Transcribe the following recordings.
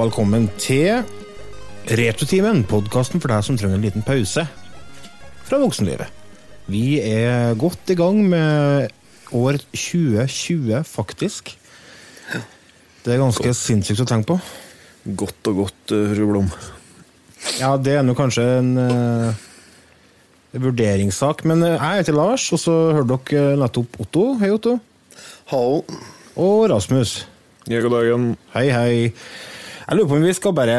Og velkommen til Retrotimen, podkasten for deg som trenger en liten pause fra voksenlivet. Vi er godt i gang med år 2020, faktisk. Det er ganske sinnssykt å tenke på. Godt og godt, fru Blom. Ja, det er nå kanskje en uh, vurderingssak, men uh, jeg heter Lars, og så hørte dere nettopp Otto. Hei, Otto. Hallo. Og Rasmus. Ja, god dagen. Hei, hei. Jeg lurer på om vi skal bare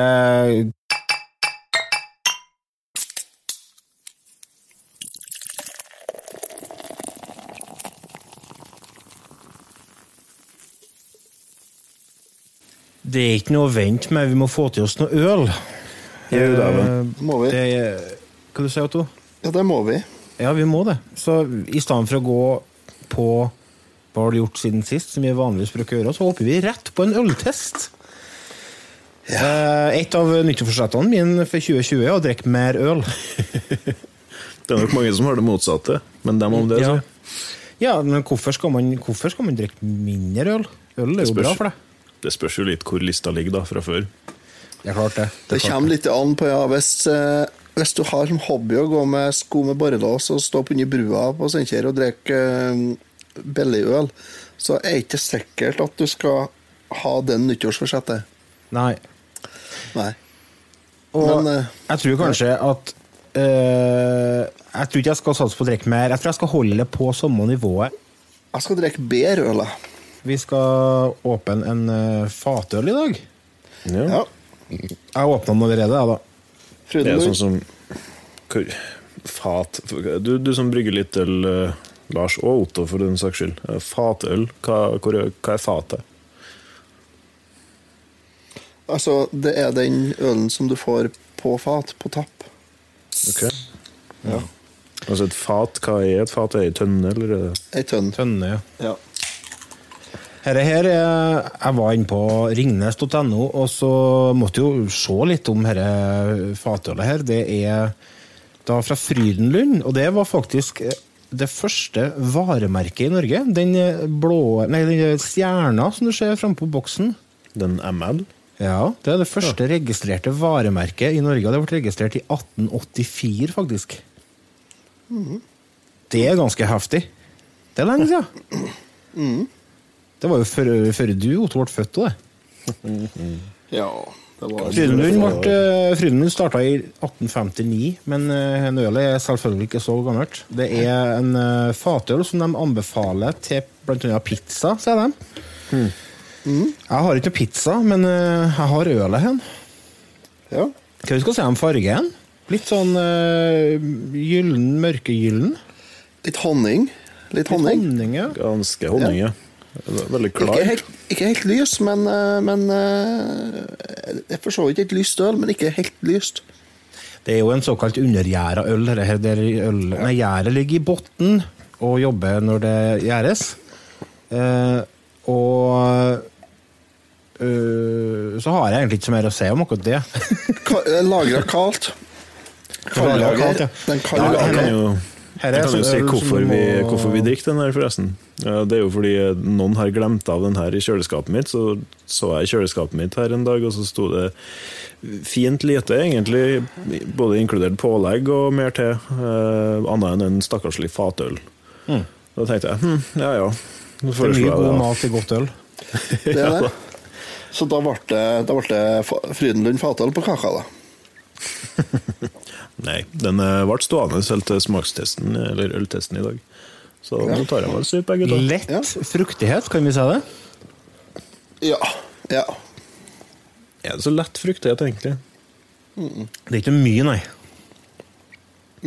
Det er ikke noe å vente med, vi må få til oss noe øl. Jo, det Eh, Må vi? Det hva du sier du, Otto? Ja, det må vi. Ja, vi må det. Så i stedet for å gå på hva har du gjort siden sist, som vi vanligvis bruker å gjøre, så håper vi rett på en øltest. Eh, et av nyttårsforsettene mine for 2020 er å drikke mer øl. Det er nok mange som har det motsatte, men dem om det, Ja. så. Ja, men hvorfor skal man, hvorfor skal man drikke mindre øl? Øl er jo spørs. bra for deg. Det spørs jo litt hvor lista ligger da, fra før. Det er klart det. Det det kommer litt an på, ja, hvis, eh, hvis du har som hobby å gå med sko med borrelås og stå på under brua på Steinkjer og drikke eh, billigøl, så er det ikke sikkert at du skal ha den nyttårsforsettet. Nei. Nei. Og Men, eh, jeg tror kanskje at eh, Jeg tror ikke jeg skal satse på å drikke mer. Jeg tror jeg skal holde det på samme nivået. Jeg skal drikke bedre øl. Vi skal åpne en uh, fatøl i dag. Ja. Ja. Jeg åpna den allerede, jeg, da. Det er sånn som hvor, Fat du, du som brygger litt øl, Lars, og Otto for den saks skyld. Fatøl, hva, hvor, hva er fatet? Altså, det er den ølen som du får på fat, på tapp. Ok. Altså et fat, hva er et fat? Er det ei tønne, eller er Ei tønne. Tønne, ja. Ja. Dette her er, Jeg var inne på ringnes.no, og så måtte jo se litt om dette fatølet her. Det er da fra Frydenlund, og det var faktisk eh, det første varemerket i Norge. Den eh, blå Nei, den stjerna som du ser frampå på boksen. den ML? Ja, Det er det første registrerte varemerket i Norge. Det ble registrert i 1884, faktisk. Det er ganske heftig. Det er lenge siden. Det var jo før, før du, Otto, ble født òg, det. ja. Det var Frydenlund eh, Frydenlund starta i 1859, men eh, en øl er selvfølgelig ikke så gammelt. Det er en eh, fatøl som de anbefaler til bl.a. pizza, sier de. Jeg har ikke pizza, men eh, jeg har ølet hen. Ja. Hva skal vi si om fargen? Litt sånn uh, gyllen, mørkegyllen. Litt honning. Litt honning. Honning, ja. Ganske honning, ja. Veldig klar. Ikke helt, ikke helt lys, men, eh, men eh, Jeg for så vidt et lyst øl, men ikke helt lyst. Det er jo en såkalt undergjæra øl. dette Der øl nei, gjæret ligger i bunnen og jobber når det gjæres. Eh, og så har jeg egentlig ikke så mer å si om akkurat det. Lagra kaldt. Lagret kaldt, ja. Den kalde Jeg her- er jeg kan jo si hvorfor vi, må- hvorfor vi drikker den her, forresten. Ja, Det er jo fordi noen har glemt av den her i kjøleskapet mitt. Så så jeg i kjøleskapet mitt her en dag, og så sto det fint lite, egentlig. Både inkludert pålegg og mer til. Eh, annet enn en stakkarslig fatøl. Mm. Da tenkte jeg hm, ja ja. Det er mye god mat i godt øl. Det er det. Så da ble det, da ble det Frydenlund fatøl på kaka, da. Nei, den eh, ble stående helt til smakstesten, eller øltesten i dag. Så nå tar jeg meg en sup, begge to. Lett Ja. fruktighet, kan vi si det? Ja. ja. Er det så lett fruktighet, egentlig? Det er ikke mye, nei.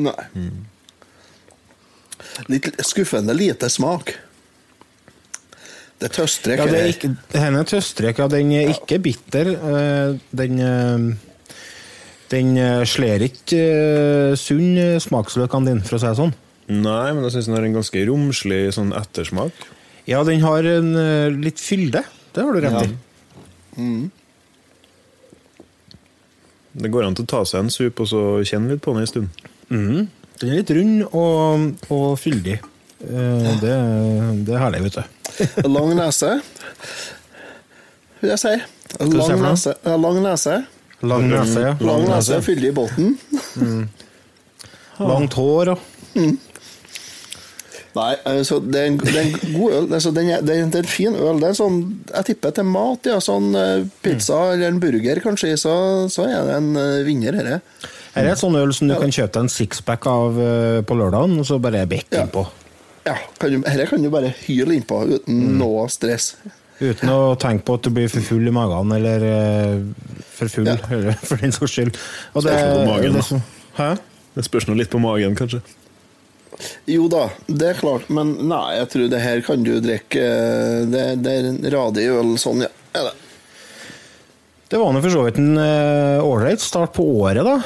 Nei. Litt skuffende lite smak. Det er tøstrekk. Ja, det er ikke, denne tøstrek, ja, den er ikke bitter. eh, Den, eh, den slår sler ikke eh, sunn eh, smaksløkene dine, for å si det sånn. Nei, men jeg syns den har en ganske romslig sånn ettersmak. Ja, den har en eh, litt fylde. Det har du rett i. Det går an til å ta seg en sup og så kjenne litt på den en stund. Mm. Den er litt rund og, og fyldig. Eh, Det, det er herlig, vet du. Lang nese, vil jeg si. Lang nese. Ja, lang nese. Lang nese, ja. Lang nese, fyldig i båten. Langt hår og Nei, altså, det, er en, det er en god øl. Altså, den er, det, er, en fin øl. Det er sånn, jeg tipper til mat, ja. Sånn pizza pizza eller en burger, kanskje, så, så er det en eh, vinner, dette. Her er et sånn øl som du kan kjøpe deg en sixpack av eh, på lørdagen, og så bare bekke Ja. innpå. Ja, kan du, dette kan du bare hyle innpå uten Mm. noe stress. Uten å tenke på at du blir for full i magen, eller eh, for full, Ja. eller for din saks skyld. Og det, Spørsmål på magen, det Hæ? Det spørs nå litt på magen, kanskje. Jo da, det er klart, men nei, jeg tror det her kan du drikke eh, Det, det er en radig øl sånn, ja. Er det. Det var nå for så vidt en ålreit uh, start på året, da.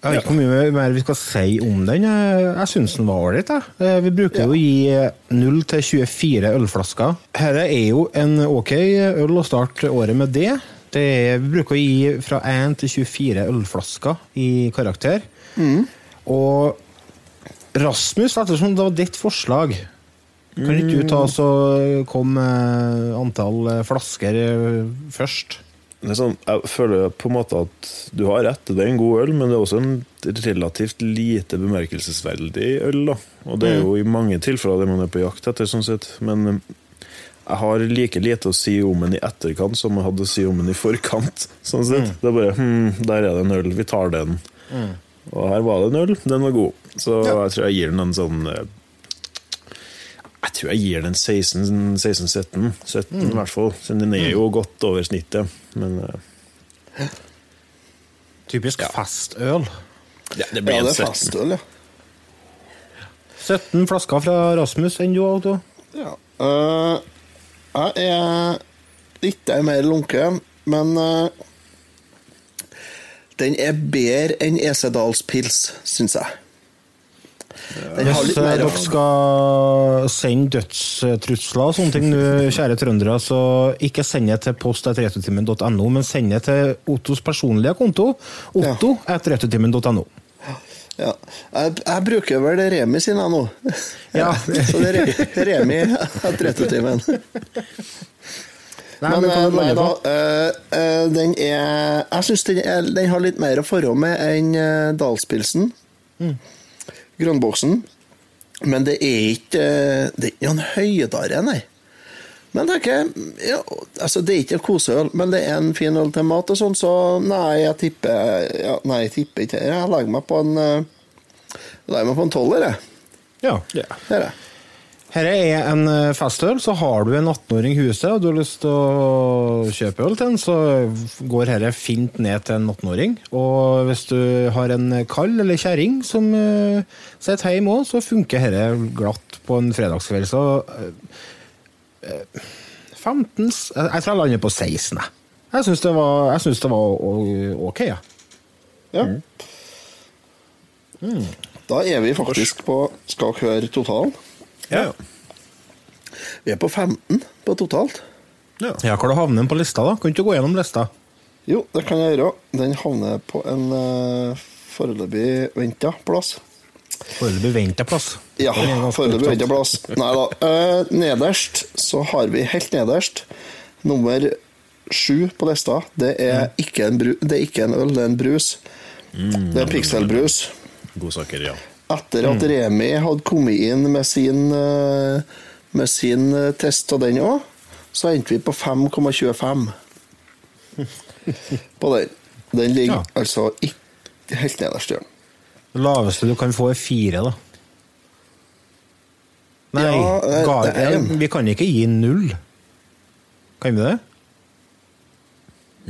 Jeg vet ikke hvor mye mer vi skal si om den. Jeg, syns den var ålreit. Eh, Vi bruker jo å gi eh, 0 til 24 ølflasker. Dette er jo en ok øl å starte året med det. det er, vi bruker å gi fra 1 til 24 ølflasker i karakter. Og Rasmus, ettersom det var ditt forslag, kan ikke du ta og komme antall flasker eh, først? Sånn, jeg føler på en måte at du har rett, det er en god øl, men det er også en relativt lite bemerkelsesverdig øl. da. Og det er jo i mange tilfeller det man er på jakt etter, sånn sett. Men eh, jeg har like lite å si om den i etterkant som jeg hadde å si om den i forkant. sånn sett. Det er bare hm, der er det en øl, vi tar den. Og her var det en øl, den var god. Så Ja. jeg tror jeg gir den en sånn eh, Jeg tror jeg gir den 16-17. 17 i hvert fall. Så den er jo godt over snittet. Men uh. Typisk festøl. ja, det Ja, det en er 17. festøl, ja. 17 flasker fra Rasmus enn du, Otto. ja. Uh, jeg er litt mer lunken, men uh, den er bedre enn Esedalspils, syns jeg. Hvis eh, dere skal sende dødstrusler og sånne ting kjære trøndere, så ikke send det til post.returtimen.no, men send det til Ottos personlige konto. Otto at Ja. Jeg, jeg bruker vel Remi sin, jeg nå. Ja. Så det er Remi etter returtimen. Nei, Men men eh, nei da, eh, eh, den er Jeg syns den, den har litt mer å forholde med enn Dalspilsen. Grønnboksen. Men det er ikke eh, Det er ikke noen høydare, nei. Men det er ikke ja, altså det er ikke en koseøl, men det er en fin øl til mat og sånn, så nei, jeg tipper ja, Nei, jeg tipper ikke. Jeg legger meg på en eh, jeg legger meg på en tolver, jeg. Ja. Det er jeg. Dette er en eh, festøl, så har du en 18-åring i huset og du har lyst til å kjøpe øl til den, så går dette fint ned til en 18-åring. Og hvis du har en kall eller kjerring som uh, sitter hjemme òg, så funker dette glatt på en fredagskveld. Så eh, eh, 15 Jeg tror jeg lander på 16, jeg. Jeg syns det var, jeg synes det var ok, jeg. Ja. Da er vi faktisk på Skal høre totalen? Ja. Vi er på 15 på totalt. ja. Ja, hvor havner den på lista, da? Kan du ikke gå gjennom lista? Jo, det kan jeg gjøre. Den havner på en uh, foreløpig venta plass. Foreløpig. Ja, Den er ganske foreløpig venta plass. Nei da. Uh, nederst så har vi helt nederst nummer sju på lista. Det er, ikke en bru, det er ikke en øl, det er en brus. det er en pikselbrus. Godsaker, ja. Etter at Remi hadde kommet inn med sin, eh, med sin eh, test av den òg, så endte vi på 5,25 på den. Den ligger Ja. altså ikke helt nederst. Ja. Det laveste du kan få, er fire, da. Nei, Ja, ga, vi kan ikke gi null. Kan vi det?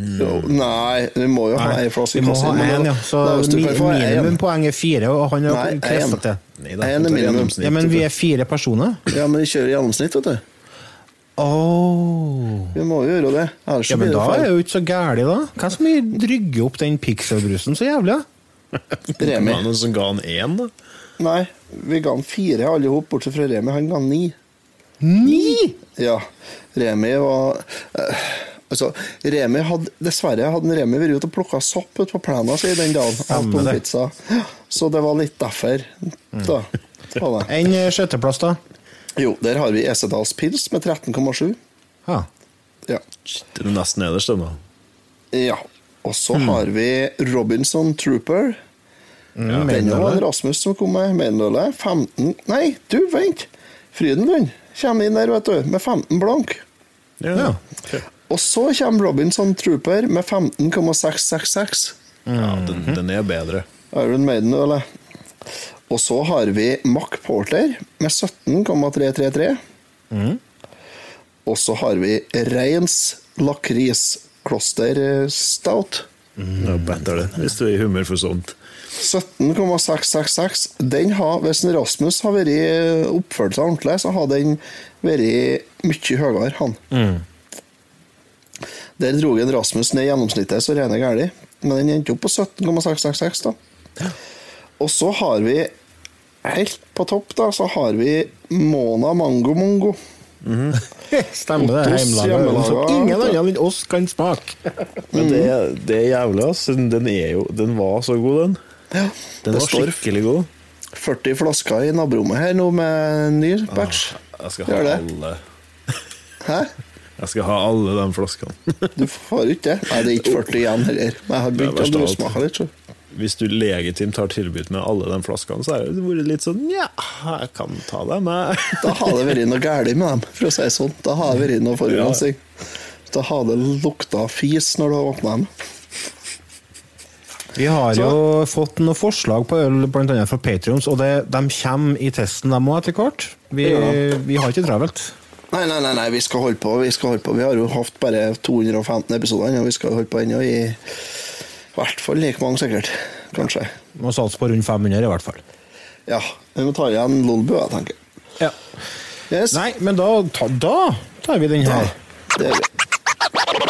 Jo, nei, vi må jo ha ei flaske vi må ha men én, ja. Så minimumpoeng er fire, og han har Nei, til. Nei er det er minimum. Ja, men vi er fire personer. Ja, men vi kjører gjennomsnitt, vet du. Oh. Vi må jo gjøre det. Ja, men da er det jo ikke så gæli, da. Hva som drygger opp den pikselbrusen så jævlig? Remi. Var det noen som ga han én, da? Nei, vi ga han fire alle hop, bortsett fra Remi. Han ga han ni. Ni! Ja, Remi var eh, Altså, Remi hadde Dessverre hadde Remi vært ute og plukka sopp ute på plena si den dagen. Stemmer det. pizza. Så det var litt derfor. Da, Enn. En eh, sjetteplass, da? Jo, der har vi Esedals pils med 13,7. Ja. Ja. Det er nesten nederst, da. ja. Og så mm. har vi Robinson Trooper. Mm, Den var du? Rasmus som kom med medølet. 15 Nei, du, vent! Frydenlund kommer inn der, vet du, med 15 blank. Ja. Ok. Og så kommer Robinson Trooper med 15,666. ja den, den er bedre. Iron Maiden, eller? Og så har vi Mack Porter med 17,333. Mm. Og så har vi Reins Lakris Kloster Stout. Ja, bedre den, hvis du er i humør for sånt. 17,666. Den har, hvis Rasmus har vært oppført seg ordentlig, så har den vært mye høyere, han. Der dro en Rasmus ned gjennomsnittet så rene gæli, men den endte opp på 17,666, da. Og så har vi, helt på topp, da, så har vi Mona Mango Mongo. Stemmer det. Hjemmelaget. Som ingen andre enn oss kan smake. Men det, det er jævlig, ass. Den, er jo, den var så god, den. Ja, Den var skikkelig god. 40 flasker i naborommet her nå med ny batch. Jeg skal ha alle Hæ? Jeg skal ha alle de flaskene. Du får ikke det? Nei, det er ikke 40 igjen heller. Men jeg har begynt å dursmake litt. Så. Hvis du legitimt har tilbudt med alle de flaskene, så har det vært litt sånn Ja, jeg kan ta dem, jeg. Da har det vært noe galt med dem, for å si det sånn. Da har det vært noe forurensning. Da har det lukta fis når du har åpna dem. Vi har Så- jo fått noen forslag på øl, bl.a. fra Patrions, og det, de kommer i testen, de òg, etter hvert. Vi, Ja. vi har ikke travelt. Nei, nei, nei, nei, vi skal holde på. Vi skal holde på. Vi har jo hatt bare 215 episoder, og vi skal holde på ennå i hvert fall like mange, sikkert. Kanskje. Må satse på rundt 500 i hvert fall. Ja. Vi må ta igjen Lolbu, jeg tenker. Ja. Yes. Nei, men da, ta, da tar vi den her. Det gjør vi.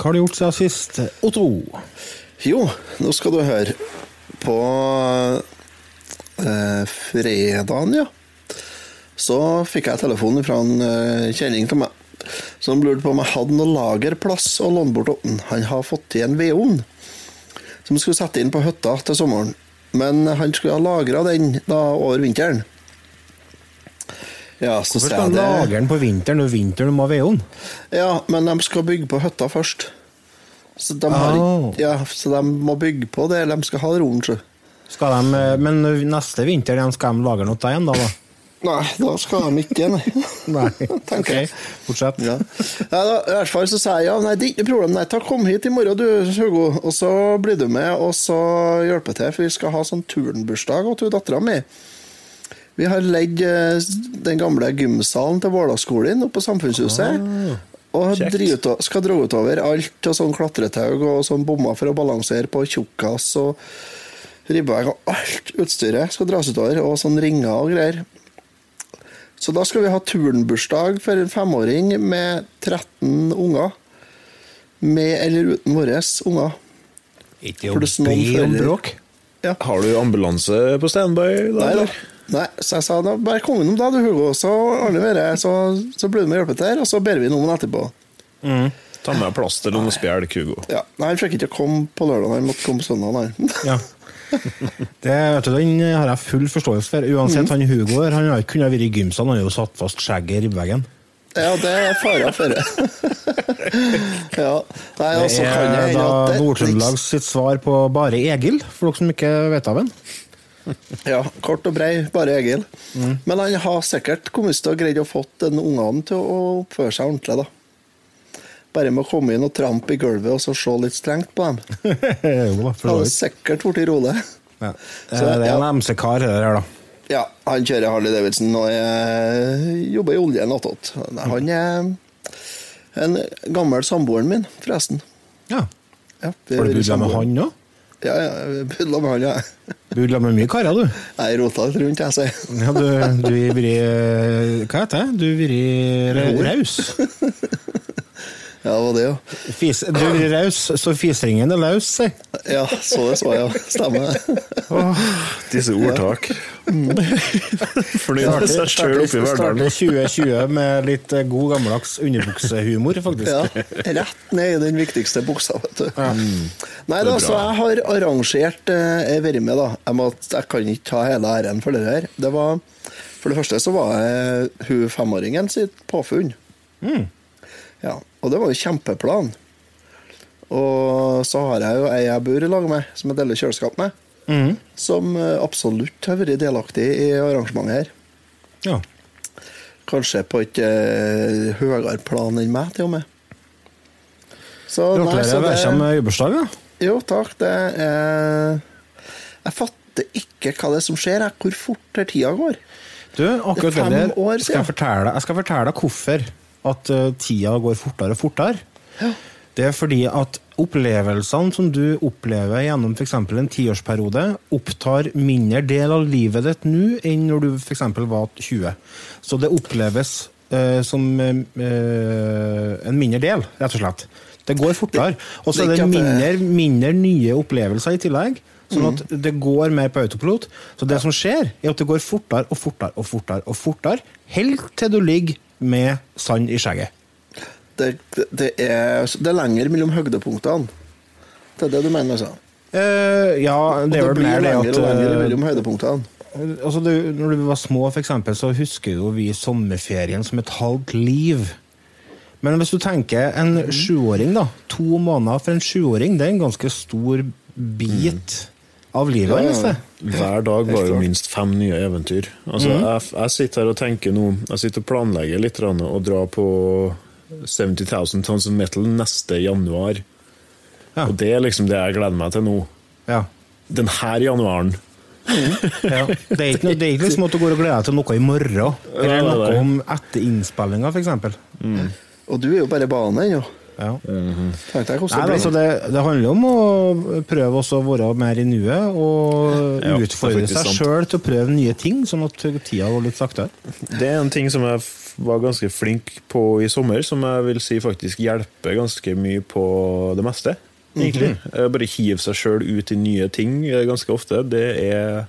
Hva har du gjort siden sist? Otto. Jo, nå skal du høre. På eh, fredagen, ja, så fikk jeg telefon fra en eh, kjenning til meg som lurte på om jeg hadde noe lagerplass å låne bort han. Han har fått til en vedovn som skulle sette inn på hytta til sommeren. Men han skulle ha lagra den da over vinteren. Ja, så Hvorfor skal de lage lagre den på vinteren når vinteren må veie den? Ja, men de skal bygge på hytta først. Så de, har, Oh. ja, så de må bygge på det, eller de skal ha roen, de, eh, men neste vinter skal de lagre noe igjen, da? da? Nei, da skal de ikke, nei. Nei, ok, fortsett. Ja. Ja, da, I hvert fall så sa jeg ja, nei, det er ikke noe problem, nei, ta kom hit i morgen du, Hugo, og så blir du med, og så hjelper til, for vi skal ha sånn turnbursdag til dattera mi. Vi har leid eh, den gamle gymsalen til Vårdagsskolen oppe på Samfunnshuset. og kjekt. drive ut, og- skal dra utover alt av sånn klatretau og sånn bommer for å balansere på tjukkas og ribbevegg og alt utstyret skal dras utover, og sånn ringer og greier. Så da skal vi ha turnbursdag for en femåring med 13 unger. Med eller uten våre unger. Ikke å be om bråk. Ja. Har du ambulanse på standby? da, Nei da. Nei, så jeg sa da, bare kom innom da, du Hugo, så ordner vi det. Så, så blir du med og hjelper til, og så ber vi noen etterpå. Ta med plaster og noe spjelk, Hugo. Ja, Nei, Han fikk ikke komme på lørdag, han måtte komme på søndag. nei. Ja. Det, vet du, den har jeg full forståelse for. Uansett, han Hugo han har ikke kunnet være i gymsalen, han har jo satt fast skjegget i ribbeveggen. Ja, det er fare for det. ja. Nei, Det så kan det er da Nord-Trøndelags sitt svar på Bare Egil, for dere som ikke vet av den. Ja, kort og brei, bare Egil. Men han har sikkert kommet til å greid å fått ungene til å oppføre seg ordentlig, da. Bare med å komme inn og trampe i gulvet og så se litt strengt på dem. jo Hadde sikkert blitt rolig. Ja. Så, Eh, Det er ja. en MC-kar, det der, da. Ja, han kjører Harley Davidson og er, jobber i oljen attåt. Han er en gammel samboeren min, forresten. Ja. Ja, Har du bodd med han òg? Ja, ja, Pudla med han, ja. Pudla med mye karer, du. Jeg rota litt rundt, jeg, sier. Ja, du, du har vært Hva heter det? Du har vært raus. Ja, det var det, jo. Fis, du blir raus, så fisringen er løs, si. Ja, så det så jeg, ja. Stemmer. Disse ordtak. Fornøyd med seg sjøl oppi Starter hverdagen. 2020 med litt eh, god gammeldags underbuksehumor, faktisk. Ja, rett ned i den viktigste buksa, vet du. Nei da, så jeg har arrangert eh, Jeg har vært med, da. Jeg, må, jeg kan ikke ta hele æren for det her. Det var, for det første så var jeg hun femåringen sitt påfunn. Ja, og det var jo kjempeplan. Og så har jeg jo ei jeg bor i lag med, som jeg deler kjøleskap med, som eh, absolutt har vært delaktig i arrangementet her. Ja. Kanskje på et uh, høyere plan enn meg, til og med. Så, nei, Gratulerer så med det- med jubelsdag, da. Jo, takk. Det er Jeg fatter ikke hva det er som skjer, her. hvor fort tida går. Du, akkurat Det er fem år skal siden. jeg, fortelle, jeg skal fortelle deg hvorfor at eh, tida går fortere og fortere. Det er fordi at opplevelsene som du opplever gjennom f.eks. en tiårsperiode, opptar mindre del av livet ditt nå enn når du f.eks. var 20. Så det oppleves eh, som eh, en mindre del, rett og slett. Det går fortere. Og så er det det- mindre, mindre nye opplevelser i tillegg. Sånn at det går mer på autopilot. Så det som skjer, er at det går fortere og fortere og fortere, og fortere, helt til du ligger med sand i skjegget. Det, det, det, er, det er lenger mellom høydepunktene. Det er det du mener, altså? Eh, ja, det er vel blir mer det lenger at og lenger eh, mellom høydepunktene. altså det, Når du var små, for eksempel, så husker jo vi sommerferien som et halvt liv. Men hvis du tenker en sjuåring, da. To måneder for en sjuåring, det er en ganske stor bit av livet hans. ja. Hver dag var jo minst fem nye eventyr. Altså, jeg, jeg sitter her og tenker nå Jeg sitter og planlegger litt grann og drar på 70 000 Tons of Metal neste januar. Ja. Og det er liksom det jeg gleder meg til nå. Ja. Den her januaren. Ja. Det er ikke, noe, det er ikke liksom at du går og gleder deg til noe i morgen, eller noe om etter innspillinga, f.eks. Og du er jo bare bane ennå. Ja. Tenk deg Nei, det altså det, det handler om å prøve også å være mer i nuet, og Ja, utfordre seg sjøl til å prøve nye ting, sånn at tida går litt saktere. Det er en ting som jeg var ganske flink på i sommer, som jeg vil si faktisk hjelper ganske mye på det meste. Egentlig. -hmm. Bare hive seg sjøl ut i nye ting eh, ganske ofte. Det er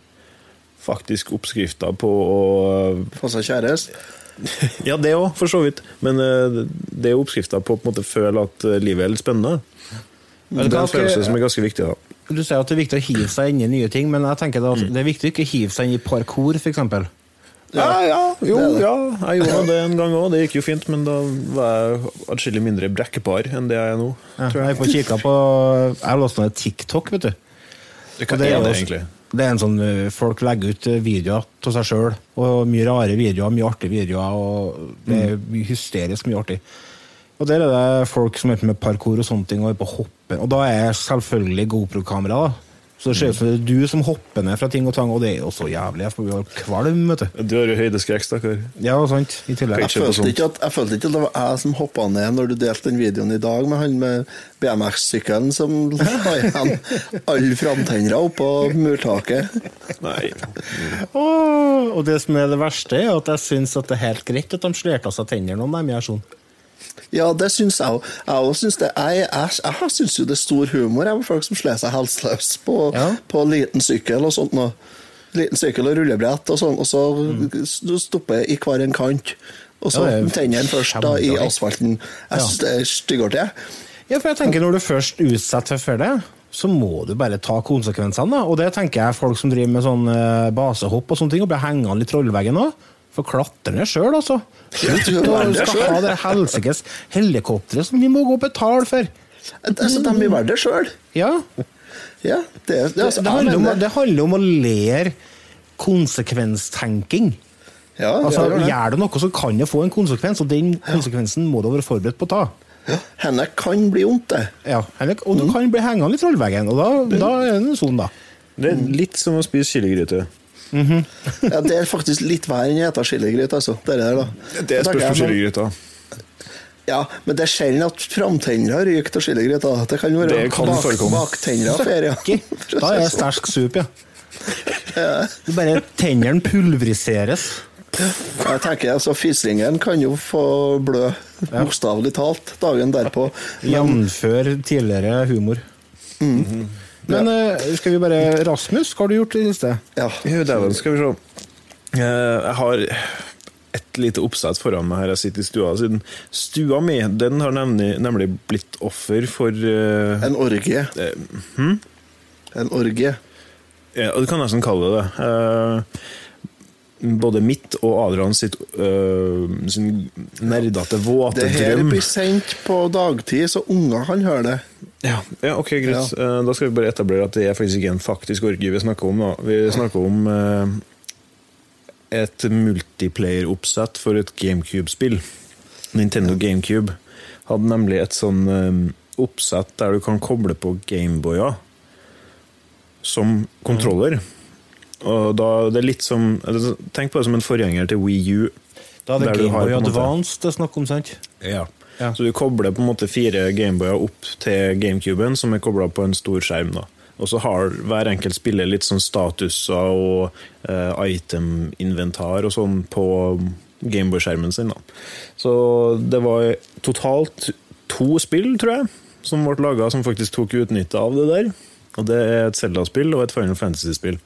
faktisk oppskrifta på å Få seg kjæreste. Ja, det òg, for så vidt. Men eh, det er oppskrifta på å på en måte føle at eh, livet er litt spennende. Det er en følelse som er ganske viktig. da. Du sier at det er viktig å hive seg inn i nye ting, men jeg tenker at det er viktig å ikke hive seg inn i parkour, f.eks. Ja, ja, jo, ja, jeg gjorde det en gang òg. Det gikk jo fint, men da var jeg atskillig mindre brekkbar enn det jeg er nå. Ja, jeg får på Jeg har lastet ned TikTok, vet du. Hva det er det egentlig? Det er en sånn eh, Folk legger ut eh, videoer av seg sjøl, mye rare videoer, mye artige videoer, og det er hysterisk mye artig. Og der er det folk som er med parkour og sånne ting, og er på hoppen. Og da er selvfølgelig GoPro-kamera, da. Så det ser ut som det er du som hopper ned fra ting og tang, og det er jo så jævlig. Jeg blir kvalm, vet du. Du har jo høydeskrekk, stakkar. Ja, sant. I tillegg. Jeg følte, ikke at, jeg følte ikke at det var jeg som hoppa ned når du delte den videoen i dag med han med BMX-sykkelen som la igjen alle framtennene oppå murtaket. Nei. Oh, og det som er det verste, er at jeg syns det er helt greit at de slerte av seg tennene om de gjør sånn. Ja, det syns jeg òg. Jeg det. Jeg, jeg, jeg syns jo det er stor humor over med folk som slår seg helseløs på, Ja. på liten sykkel og sånt. Noe. Liten sykkel og rullebrett og sånn, og så mm. stopper i hver en kant. Og så Ja, den tennene først da i asfalten. Jeg syns det er styggere. Ja, for jeg tenker Når du først utsetter for det, så må du bare ta konsekvensene. da. Og det tenker jeg folk som driver med sånn eh, basehopp og sånne ting, og blir hengende i trollveggen òg. For klatre ned sjøl, altså. Slutt du å skal ha det helsikes helikopteret som vi må gå og betale for. Altså, de vil være det sjøl. Ja. Ja, det, det, altså, Det handler om, det handler om å lære konsekvenstenking. ja, Altså. Gjør du noe, så kan det få en konsekvens, og den konsekvensen må du være forberedt på å ta. Ja, Henne kan bli vondt, det. Ja, henne, Og du kan bli hengende i trollveggen, og da, da er det en sånn, da. Det er litt som å spise chiligryte. Ja, det er faktisk litt verre enn å spise chiligryte, altså. Det, der, da. Det er spørsmål på jeg sånn- chiligryta. Ja, men det er sjelden at framtennene ryker av chiligryta. Det kan være Det kan baktenner av ferie. Da er det sterk sup, ja. Det bare Tennene pulveriseres. Jeg tenker altså Fisringen kan jo få blø, bokstavelig talt, dagen derpå. Jevnfør tidligere humor. Men ja. skal vi bare Rasmus, hva har du gjort i det siste? Ja. Dæven, skal vi se. Eh, Jeg har et lite oppsett foran meg her jeg sitter i stua. Siden stua mi den har nemlig, nemlig blitt offer for uh, En orgie. eh, En orgie. Ja, du kan nesten kalle det det. Uh, både mitt og Adrian sitt uh, sin nerdete, våte Det her drøm blir sendt på dagtid, så unger kan høre det. Ja, ja, ok, greit. Ja. da skal vi bare etablere at det er faktisk ikke en faktisk orgie vi snakker om. da. Vi snakker om eh, et multiplayer-oppsett for et GameCube-spill. Nintendo GameCube hadde nemlig et sånn eh, oppsett der du kan koble på Gameboyer som kontroller. Og da, det er litt som Tenk på det som en forgjenger til Wii U. Da er det Gameboy Advance det er snakk om, sant? Ja. Ja. Så du kobler på en måte fire Gameboyer opp til GameCuben, som er kobla på en stor skjerm. da. Og så har hver enkelt spiller litt sånn statuser og uh, item-inventar og sånn på Gameboy-skjermen sin. da. Så det var totalt to spill, tror jeg, som ble laga som faktisk tok utnytte av det der. Og det er et Zelda-spill og et Final Fantasy-spill.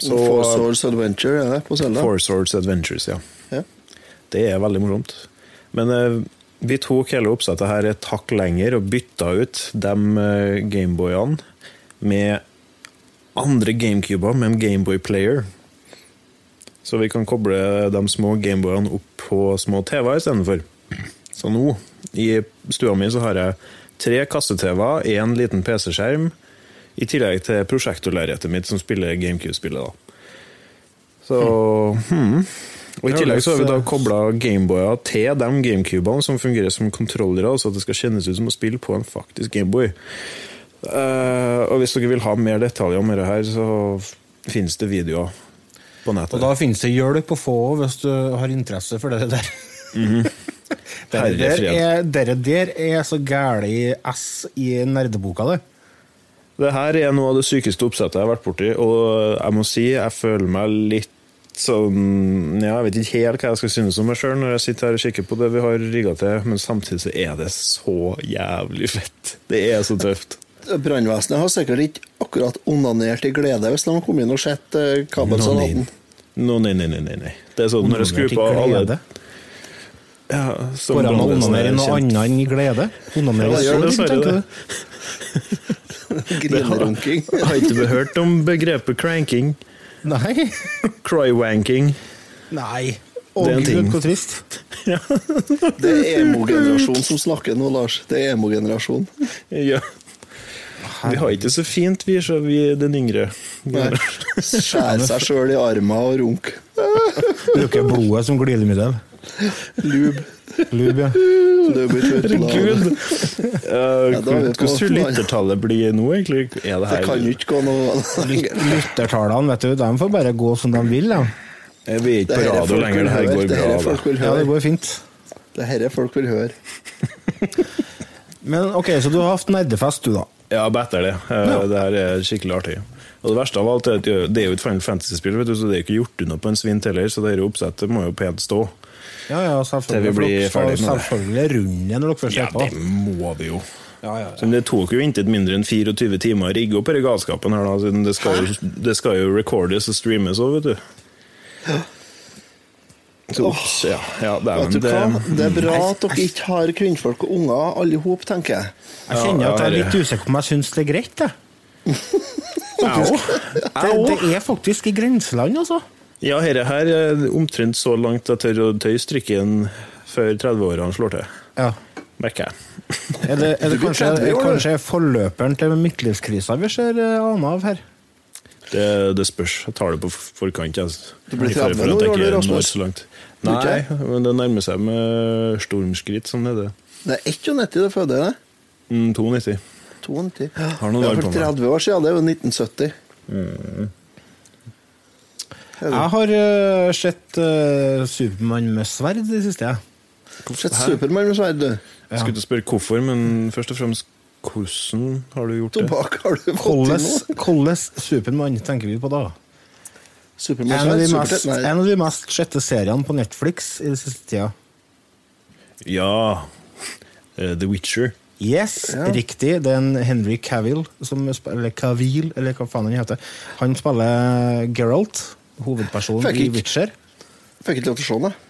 Så- Four Swords Adventure er det på Zelda. Four Swords Adventures, ja. Ja. Det er veldig morsomt. Men eh, vi tok hele oppsettet her et hakk lenger og bytta ut de eh, Gameboyene med andre GameCuber med en Gameboy Player. Så vi kan koble de små Gameboyene opp på små TV-er istedenfor. Så nå, i stua mi, så har jeg tre kasse-TV-er, én liten PC-skjerm, i tillegg til prosjektorlerretet mitt som spiller GameCube-spillet. da. Så hmm. Og I tillegg så har vi da kobla Gameboyer til de GameCubene som fungerer som kontrollere, så at det skal kjennes ut som å spille på en faktisk Gameboy. Uh, og hvis dere vil ha mer detaljer om dette her, så finnes det videoer på nettet. Og da finnes det hjelp å få hvis du har interesse for det der. Dere Herre der, er, dere der er så gæli S i nerdeboka, det. Det her er noe av det sykeste oppsettet jeg har vært borti, og jeg må si jeg føler meg litt sånn ja, Jeg vet ikke helt hva jeg skal synes om meg sjøl når jeg sitter her og kikker på det vi har rigga til, men samtidig så er det så jævlig fett. Det er så tøft. Brannvesenet har sikkert ikke akkurat onanert i glede hvis de har kommet inn og sett eh, kabelsalaten. Nå, nei, nei, nei, nei, nei. Det er sånn når jeg skrur på alle ja, som Går det an å onanere er noe annet enn glede? Onanere Ja, dessverre tenker du? Grinerunking. Har ikke du hørt om begrepet cranking? Nei. Crywanking? Nei. Å Det er en gud, ting. hvor trist. Det er emo-generasjon som snakker nå, Lars. Det er emo-generasjon. Ja. Vi har ikke så fint, vi, så vi er den yngre. Nei. Skjære seg sjøl i armen og runk. Bruker blodet som glidemiddel. Lube. Lube, ja. Herregud! er på Hvordan tror lyttertallet blir nå, egentlig? Er det Det kan jo ikke gå noe. Lyttertallene, vet du, de får bare gå som de vil. da. Jeg vi ikke på er radio lenger? Det her går Det er bra. vil ja det går fint. Det her er folk vil høre. Men ok, så du har hatt nerdefest, du, da. Ja, better det. Eh, Det her er skikkelig artig. Og Det verste av alt er at det er jo et Final Fantasy-spill, så det er jo ikke gjort unna på en svint heller, så det her oppsettet må jo pent stå. Ja, ja, Til selvfølgelig. vi blir skal ferdig med det. Selvfølgelig runde når dere først Ja, er på. det må vi jo. Ja, ja, Så det tok jo intet mindre enn 24 timer å rigge opp denne galskapen her, da. siden Det skal jo, det skal jo recordes og streames òg, vet du. Så, ups, ja, ja, det er, Vet du det. Det er bra at dere ikke har kvinnfolk og unger alle i hop, tenker jeg. Jeg kjenner at jeg er litt usikker på om jeg syns det er greit, jeg. Au. Det, det er faktisk i grenseland, altså. Ja, dette her er omtrent så langt jeg tør å tøye strikken før 30-årene slår til. Ja. Merker jeg. Er det, er det kanskje, er, kanskje forløperen til midtlivskrisa vi ser eh, ane av her? Det, det spørs. Jeg tar det på forkant. Jeg. Du blir 30 for at nå, Rasmus. Nei, men det nærmer seg med stormskritt, som det heter. Det er 91 det føder, det. Mm, 92. 92. Har noen ja, år på for meg. 30 år siden, det er jo 1970. Er Jeg har uh, sett uh, Supermann med sverd i det siste. jeg. du sett Supermann med sverd? Jeg skulle ikke spørre hvorfor, men først og fremst hvordan har du gjort det? Har du fått Hvordan Supermann tenker vi på da? En av, de mest, en av de mest sjette seriene på Netflix i den siste tida. Ja eh, The Witcher. Yes, Ja. riktig. Det er en Henry Cavill, som, spiller eller Cavill, eller hva faen han heter. Han spiller Geralt, hovedpersonen Fikk i ikke. Witcher. Fikk ikke lov til å se den, jeg.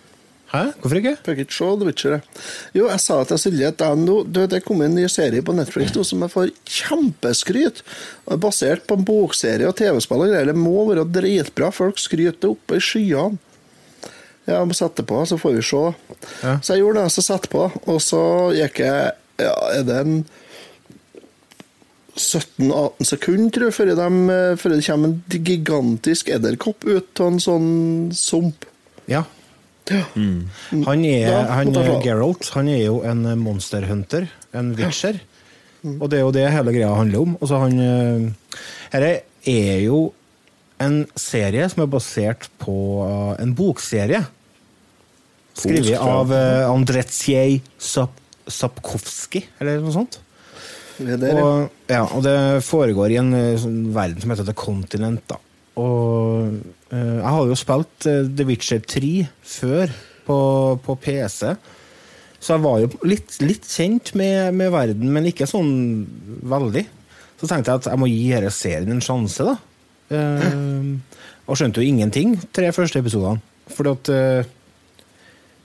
Hæ? Hvorfor ikke? Fikk ikke se The Witcher. jeg. Jo, jeg sa til Silje at jeg nå, du, det kom en ny serie på Netflix nå som jeg får kjempeskryt. Og er Basert på en bokserie og TV-spill og greier. Det må være dritbra. Folk skryter oppe i skyene. Jeg må sette på, så får vi se. Ja. Så jeg gjorde det, så satte på, og så gikk jeg ja, Er det en 17-18 sekunder, tror jeg, før, de, før det kommer en gigantisk edderkopp ut av en sånn sump. Ja. Ja. Han er, Ja, han er. Geralt. Han er jo en monsterhunter, en witcher. Og det er jo det hele greia handler om. Altså han Dette er jo en serie som er basert på en bokserie. Skrevet av uh, Andretsjej Sap Sapkowski, eller noe sånt. Ja. Og, ja, og det foregår i en eh, sånn verden som heter The Continent. Da. Og uh, jeg hadde jo spilt uh, The Witcher 3 før på, på PC. Så jeg var jo litt, litt kjent med, med verden, men ikke sånn veldig. Så tenkte jeg at jeg må gi denne serien en sjanse, da. Uh, og skjønte jo ingenting tre første episodene. Fordi at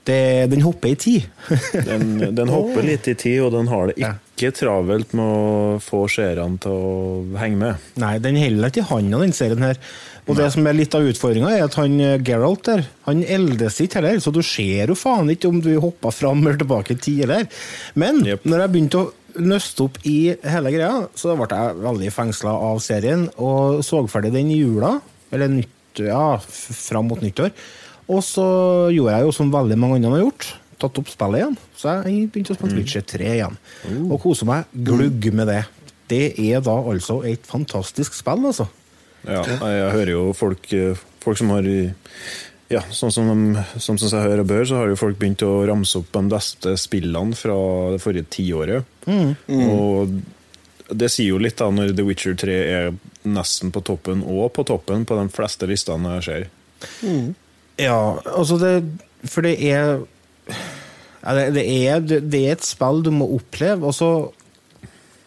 det, den hopper i tid. Den, den hopper litt i tid, og den har det Ja. ikke travelt med å få seerne til å henge med. Nei, den holder ikke i handa, den serien her. Og det som er litt av utfordringa, er at han eh, Geralt der, han eldes ikke heller, så du ser jo faen ikke om du hoppa fram eller tilbake i tid eller. Men yep. når jeg begynte å nøste opp i hele greia, så ble jeg veldig fengsla av serien, og så ferdig den i jula, eller nytt, ja, fram mot nyttår. Og så gjorde jeg jo som veldig mange andre har gjort, tatt opp spillet igjen. Så jeg begynte å spille Witcher 3 igjen, og koser meg glugg med det. Det er da altså et fantastisk spill, altså. Ja, jeg hører jo folk, folk som har ja, sånn som, de, som, som jeg hører og bør, så har jo folk begynt å ramse opp de beste spillene fra det forrige tiåret. Og det sier jo litt da når The Witcher 3 er nesten på toppen, og på toppen på de fleste listene jeg ser. Ja, altså det For det er ja, det, det, er, det er et spill du må oppleve, og så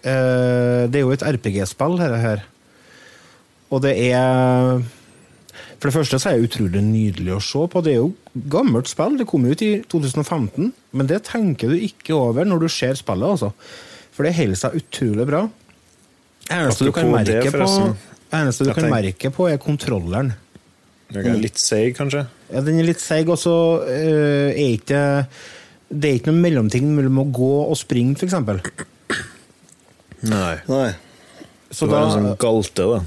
eh, Det er jo et RPG-spill, dette her. Og det er For det første så er det utrolig nydelig å se på. Det er jo gammelt spill. Det kom ut i 2015, men det tenker du ikke over når du ser spillet, altså. For det holder seg utrolig bra. Eneste du kan det, merke på, eneste du kan merke på, er kontrolleren. Jeg er litt seig, kanskje? Ja, den er litt seig, og så øh, er ikke Det er ikke noen mellomting mellom å gå og springe, f.eks. Nei. Nei. Så det var en sånn galte, da.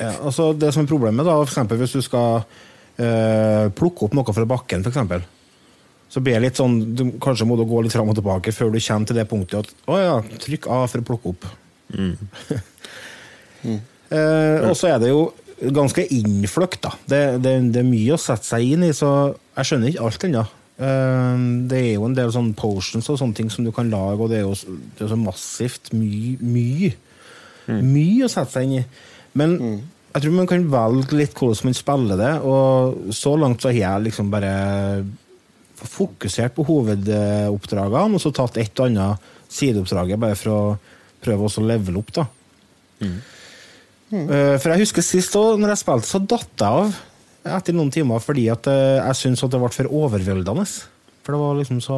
ja, altså Det som er problemet, da, for eksempel hvis du skal øh, plukke opp noe fra bakken, f.eks. Så blir det litt sånn du, Kanskje må du gå litt fram og tilbake før du kommer til det punktet at å ja, trykk A for å plukke opp. Eh, og så er det jo ganske innfløkt, da. Det, det, det er mye å sette seg inn i, så jeg skjønner ikke alt ennå. Eh, det er jo en del sånn potions og sånne ting som du kan lage, og det er jo det er så massivt mye. Mye. Mye å sette seg inn i. Men jeg tror man kan velge litt hvordan man spiller det, og så langt så har jeg liksom bare fokusert på hovedoppdragene, og så tatt et og annet sideoppdraget bare for å prøve også å levele opp, da. Eh, For jeg husker sist også, når jeg spilte, så datt jeg av etter noen timer fordi at eh, jeg syntes at det ble for overveldende. For det var liksom så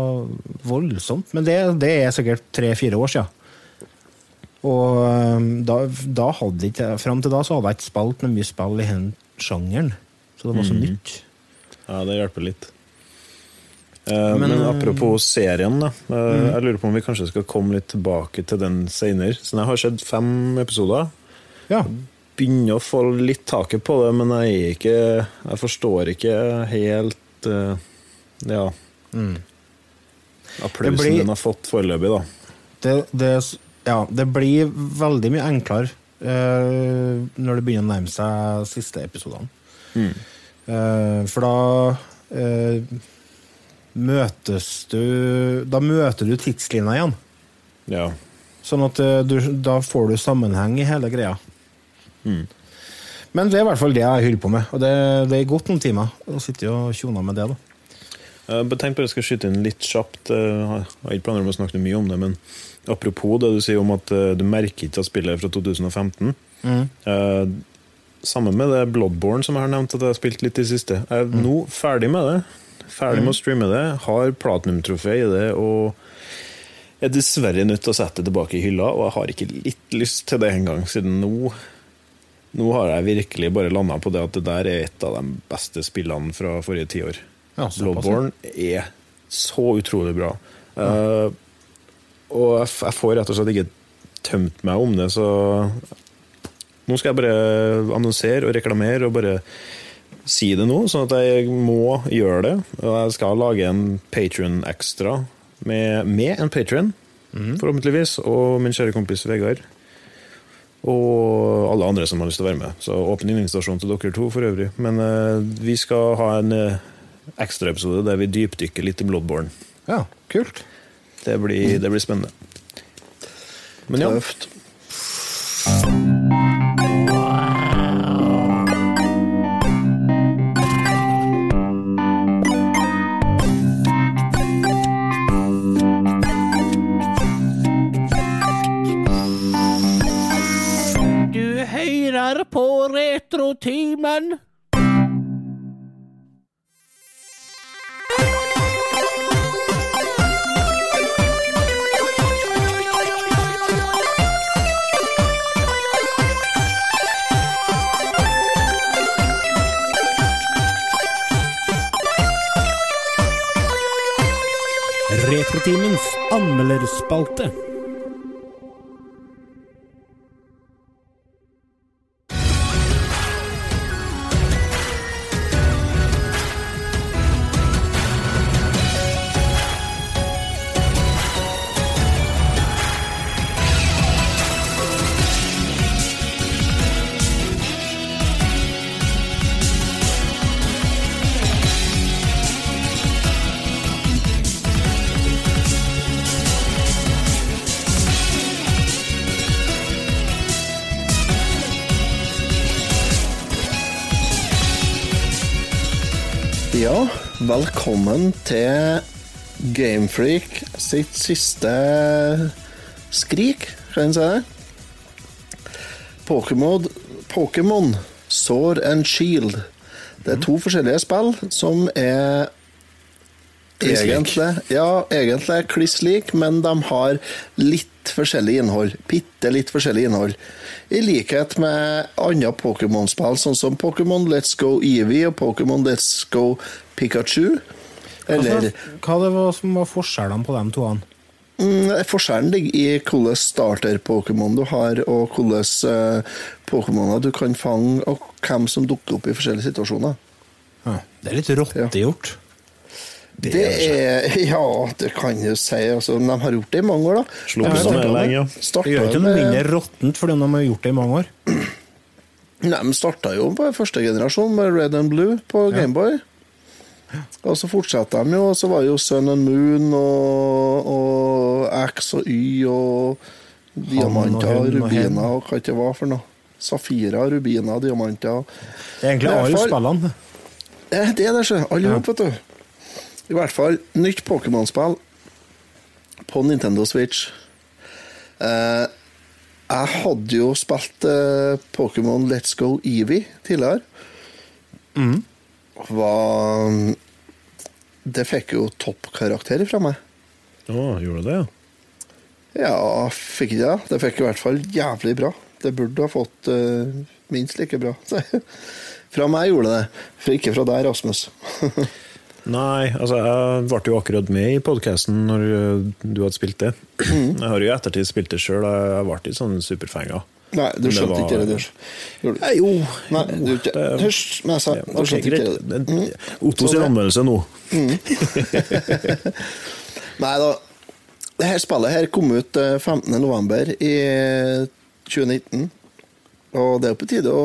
voldsomt. Men det, det er sikkert tre-fire år siden. Og eh, da, da hadde ikke Fram til da så hadde jeg ikke spilt noe mye spill i den sjangeren. Så det var så nytt. Ja, det hjelper litt. Eh, Men, men, apropos serien, da. eh, Jeg lurer på om vi kanskje skal komme litt tilbake til den seinere. Så jeg har sett fem episoder. Ja. Begynner å få litt taket på det, men jeg ikke Jeg forstår ikke helt uh, Ja. Applausen blir- den har fått foreløpig, da. Det, det, ja, det blir veldig mye enklere uh, når det begynner å nærme seg siste episodene. Eh, for da uh, møtes du Da møter du tidslinja igjen. Ja. Sånn at du, da får du sammenheng i hele greia. Men det er i hvert fall det jeg holder på med, og det, det er gått noen timer. Og sitter og tjoner med det, da. Jeg tenkte bare jeg skal skyte inn litt kjapt. Jeg har ikke planer om å snakke mye om det, men apropos det du sier om at eh, du merker ikke at spillet er fra 2015. Eh, sammen med det Bloodborne som jeg har nevnt at jeg har spilt litt i det siste. Jeg er nå ferdig med det. Ferdig med å streame det. Har platinum-trofé i det og er dessverre nødt til å sette det tilbake i hylla, og jeg har ikke litt lyst til det engang, siden nå nå har jeg virkelig bare landa på det at det der er et av de beste spillene fra forrige tiår. Ja. Bloodborne er så utrolig bra. Eh, og jeg, jeg får rett og slett ikke tømt meg om det, så nå skal jeg bare annonsere og reklamere og bare si det nå, sånn at jeg må gjøre det. Og jeg skal lage en Patrion ekstra med, med en Patron, forhåpentligvis, og min kjære kompis Vegard. Og alle andre som har lyst til å være med. Så åpen invitasjon til dere to for øvrig. Men eh, vi skal ha en uh, ekstraepisode der vi dypdykker litt i Bloodborne. Ja, kult. Det blir, det blir spennende. Men ja, Tøft. Hører på Retrotimen. Retrotimens anmelderspalte. Velkommen til Gamefreak sitt siste skrik, kan en si det? Pokémon, Pokémon Sword and Shield. Det er to forskjellige spill som er egentlig, ja, egentlig kliss like, men de har litt forskjellig innhold. Bitte litt forskjellig innhold. I likhet med andre Pokémon-spill, sånn som Pokémon Let's Go Eevee og Pokémon Let's Go Pikachu. Eller Hva det var som var forskjellene på de to? mm, Forskjellen ligger i hvordan starter-Pokémon du har, og hvilke uh, Pokémoner du kan fange, og hvem som dukker opp i forskjellige situasjoner. Ja, det er litt rottegjort. Det er Ja, det kan du si. Altså, de har gjort det i mange år, da. Sluppet De det lenge, ja. Det gjør ikke noe mindre råttent fordi de har gjort det i mange år. Nei, De starta jo på første generasjon med Red and Blue på Gameboy. Og så fortsatte de jo, og så var jo Sun and Moon og, og X og Y og diamanter og og rubiner og hva det var for noe. Safirer, rubiner, diamanter. Det er egentlig alle spillene. Det er det. Alle Ja. vet du. I hvert fall nytt Pokémon-spill på Nintendo Switch. Eh, jeg hadde jo spilt eh, Pokémon Let's Go Eevee tidligere. Var Det fikk jo toppkarakter fra meg. Å, gjorde det, ja? Ja, fikk ikke det? Det fikk i hvert fall jævlig bra. Det burde ha fått uh, minst like bra. fra meg gjorde det det, for ikke fra deg, Rasmus. Nei, altså jeg ble jo akkurat med i podkasten når du hadde spilt det. Jeg har jo i ettertid spilt det sjøl, jeg ble litt sånn superfenga. Nei, du det skjønte var- ikke det, du. Gjorde jo Nei, du ikke. det- Hysj, men jeg sa Ja, du okay, skjønte ikke det. Mm. Otto sin anmeldelse nå. Nei da. Det her spillet her kom ut eh, 15. november i 2019. Og det er jo på tide å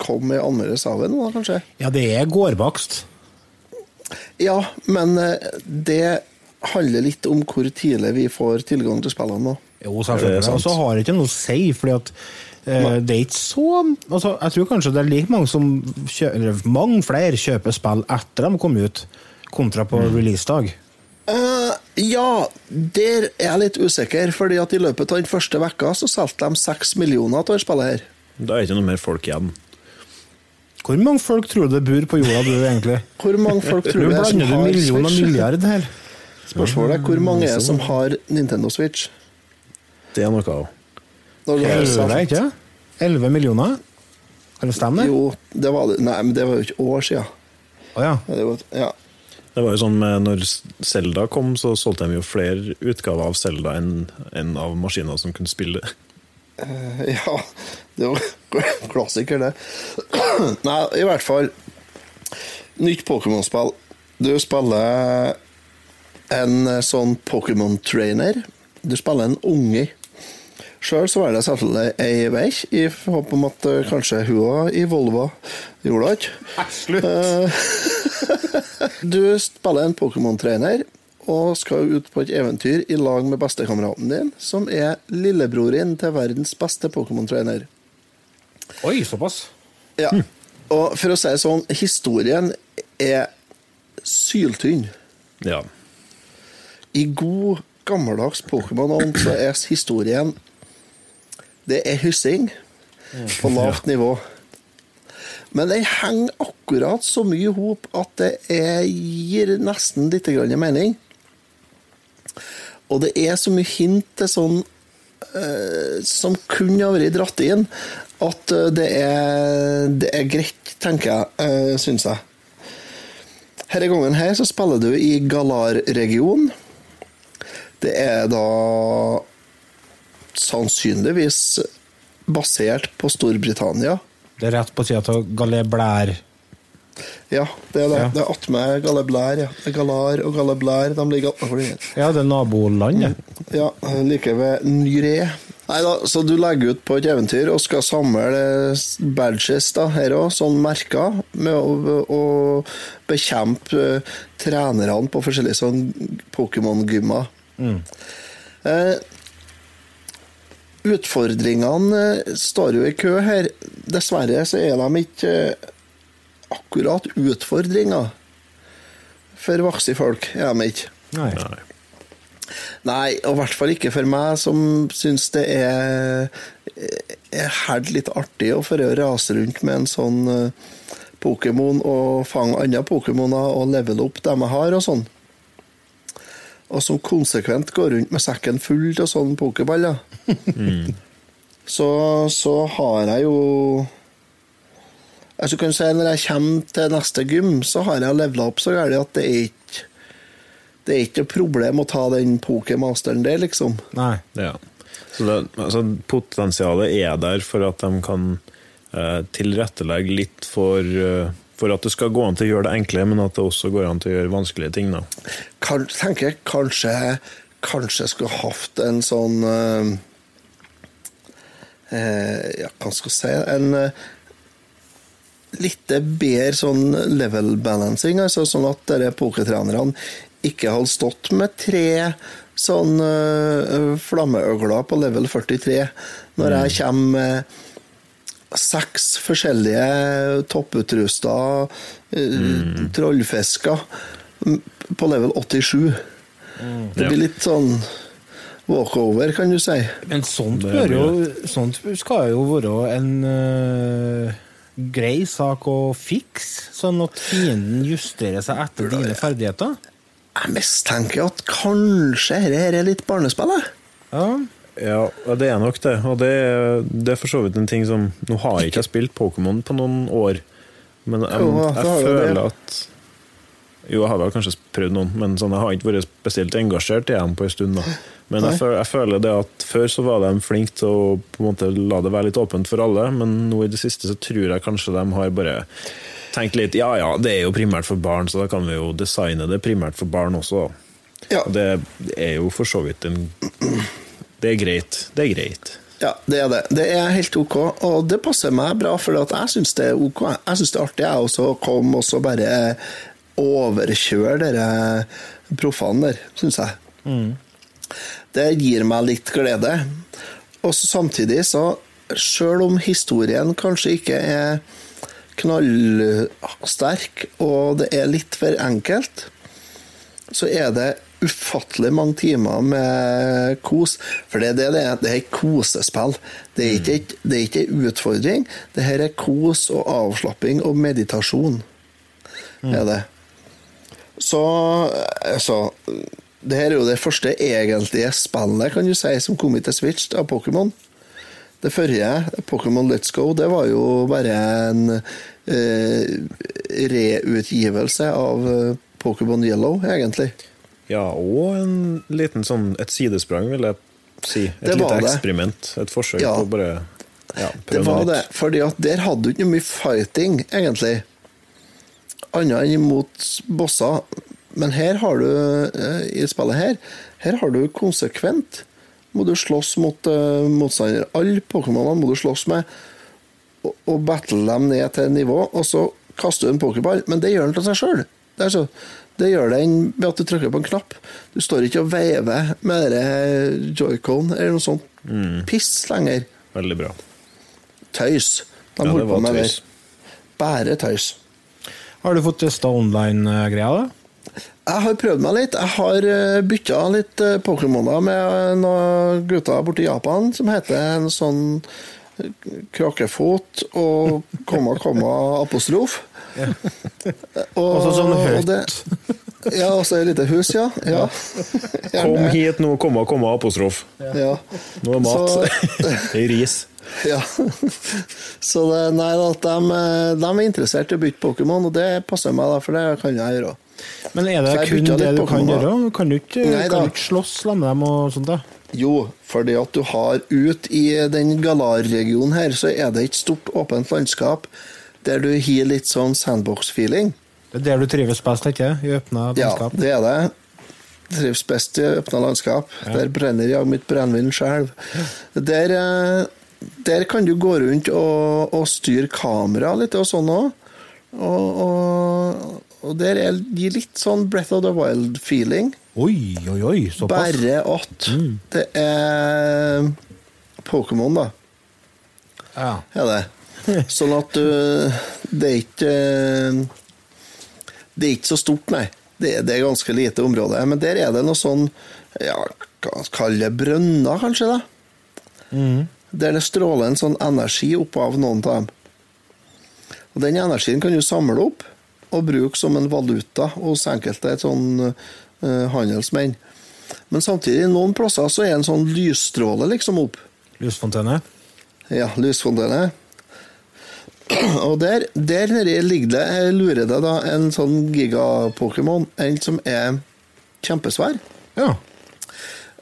komme med anmeldelse av det nå, kanskje. Ja, det er gårdbakst. Ja, men eh, det handler litt om hvor tidlig vi får tilgang til spillene nå. Jo, selvfølgelig. Og så har det ikke noe å si, fordi at uh, det er ikke så altså, Jeg tror kanskje det er like mange som kjø, Eller mange flere kjøper spill etter de kom ut, kontra på Mm. releasedag. Uh, ja, der er jeg litt usikker, fordi at i løpet av den første vekka så solgte de seks millioner av det spillet her. Da er det ikke noe mer folk igjen. Hvor mange folk tror du det bor på jorda, du, egentlig? Hvor mange folk tror du er blander du million og milliard her. Spørsmålet er hvor mange er som har Nintendo Switch? Det er noe jeg ikke? 11 millioner? Kan det stemme? Jo, det var det. Nei, men det var jo ikke år siden. Oh, ja. Det var, ja. Det var jo sånn med Når Zelda kom, så solgte de jo flere utgaver av Zelda enn enn av maskiner som kunne spille. ja, det var klassiker, det. Nei, i hvert fall. Nytt Pokémon-spill. Du spiller en eh, sånn Pokémon-trainer. Du spiller en unge. Sjøl så var det selvfølgelig ei vei, i håp om at eh, kanskje hun òg i Volvo gjorde det ikke. slutt! Du spiller en Pokémon-trener og skal ut på et eventyr i lag med bestekameraten din, som er lillebroren til verdens beste Pokémon-trener. Oi, såpass. Ja. Og for å si det sånn, historien er syltynn. Ja. I god, gammeldags Pokémon-ånd så er historien Det er hyssing på lavt nivå. Men den henger akkurat så mye i hop at det er, gir nesten litt mening. Og det er så mye hint til sånn uh, som kunne ha vært dratt inn, at eh, det er, det er greit, tenker jeg, uh, syns jeg. Denne gangen her så spiller du i Galar-regionen. Det er da sannsynligvis basert på Storbritannia. Det er rett på sida av Galé Blær. Ja, det er det. Ja. Det er attmed Galeblær. Ja. Galar og Galeblær de ligger attmed hverandre. Ja, det er naboland, det. Ja, like ved Nyré. Nei da, så du legger ut på et eventyr og skal samle badges da, her òg, sånn merker, med å, å bekjempe uh, trenerne på forskjellige sånn Pokémon-gymmer. Eh, utfordringene eh, står jo i kø her. Dessverre så er de ikke eh, akkurat utfordringer. For voksne folk er de ikke. Nei. Nei. Og i hvert fall ikke for meg, som syns det er, er helt litt artig å få rase rundt med en sånn eh, Pokémon og fange andre Pokémoner og levele opp dem jeg har, og sånn. Og som konsekvent går rundt med sekken full av sånne pokerballer. så, så har jeg jo Altså kan si Når jeg kommer til neste gym, så har jeg levela opp så gærent at det er ikke det er ikke noe problem å ta den pokermasteren der, liksom. Nei. Ja. Så det, altså, potensialet er der for at de kan eh, tilrettelegge litt for, eh, for at det skal gå an til å gjøre det enkle, men at det også går an til å gjøre vanskelige ting. Da. Kan, tenker jeg kanskje Kanskje jeg skulle hatt en sånn eh, eh, Ja, hva skal jeg si En eh, litt bedre sånn level balancing, altså sånn at dere pokertrenerne ikke hadde stått med tre sånn uh, flammeøgler på level 43 når jeg kommer med seks forskjellige topputrusta mm. trollfisker mm, på level 87. Det blir litt sånn walkover, kan du si. Men sånt, bør jo, sånt skal jo være en uh, grei sak å fikse, sånn at fienden justerer seg etter dine ferdigheter. Jeg mistenker at kanskje dette er litt barnespill. Ja. Ja, det er nok det. Og det, det er for så vidt en ting som Nå har jeg ikke spilt Pokémon på noen år, men jeg, Jo, jeg, føler at Jo, jeg har vel kanskje prøvd noen, men sånn, jeg har ikke vært spesielt engasjert i dem på en stund. da. Men jeg føler, jeg føler det at før så var de flinke til å på en måte la det være litt åpent for alle, men nå i det siste så tror jeg kanskje de har bare tenkt litt ja ja, det er jo primært for barn, så da kan vi jo designe det primært for barn også. Ja. Det er jo for så vidt en Det er greit. Det er greit. Ja, det er det. Det er helt ok, og det passer meg bra, for jeg syns det er ok. Jeg syns det er artig jeg også å komme og så bare overkjøre dere proffene der, syns jeg. Det gir meg litt glede. Og så samtidig, så sjøl om historien kanskje ikke er knallsterk, og det er litt for enkelt, så er det ufattelig mange timer med kos. For det er det det er. Det er kosespill. Det er ikke det er ikke en utfordring. Det her er kos og avslapping og meditasjon. Er det. Så altså Det her er jo det første egentlige spillet kan du si, som kom til Switch av Pokémon. Det forrige, Pokémon Let's Go, det var jo bare en eh, reutgivelse av eh, Pokémon Yellow, egentlig. Ja, og en liten sånn et sidesprang, vil jeg si. Et Det lite eksperiment. Et forsøk Ja. på å bare ja, Det prøve var nytt. det, fordi at der hadde du ikke mye fighting, egentlig. Annet enn imot bosser. Men her har du, eh, i spillet her, her har du konsekvent må du slåss mot uh, motstandere. Alle Pokémonene må du slåss med, og, og battle dem ned til nivå, og så kaster du en pokerball. Men det gjør den til seg sjøl. Det, er så- det gjør den ved at du trykker på en knapp. Du står ikke og veiver med joycon eller noe sånt piss lenger. Veldig bra. Tøys. De Ja, holdt på med tøys. det. Bare tøys. Har du fått testa online-greia, da? Jeg har prøvd meg litt. Jeg har eh, bytta litt eh, Pokémoner med noen gutter borte i Japan som heter en sånn eh, krakefot og komma, komma, apostrof. Og, Altså sånn høyt. det- Ja, og så et lite hus, ja. ja. Kom hit nå, komma, komma, apostrof. ja. Nå er mat. Så- Det er ris. Ja. Så det, nei, da, at de, eh, de er interessert i å bytte Pokémon, og det passer meg, da, for det kan jeg gjøre. Men er det kun det du kan gjøre? Kan du ikke, Nei, kan du ikke slåss med dem og sånt? da? Jo, fordi at du har ut i den Galar-regionen her, så er det et stort åpent landskap der du har litt sånn sandbox-feeling. Det er der du trives best, ikke I åpna Ja, det er det. Trives best i åpna landskap. Der brenner jeg mitt brennevin sjøl. Der, eh, der kan du gå rundt og, og styre kamera litt og sånn òg. Og, og, og der er, gir litt sånn Breath of the Wild-feeling. Oi, oi, oi, såpass. Bare at det er Pokémon, da. Ja. er det. Sånn at du Det er ikke Det er ikke så stort, nei. Det, er- det er ganske lite område. Men der er det noe sånn ja, kalle det brønner, kanskje? da Der det stråler en sånn energi opp av noen av dem. Og Den energien kan du samle opp og bruke som en valuta hos enkelte et sånn handelsmenn. Men samtidig, noen plasser så er en sånn lysstråle liksom opp. Lysfontene? Ja, lysfontene. Og der, der nede ligger det, jeg lurer det da, en sånn giga-pokémon. En som er kjempesvær. Ja.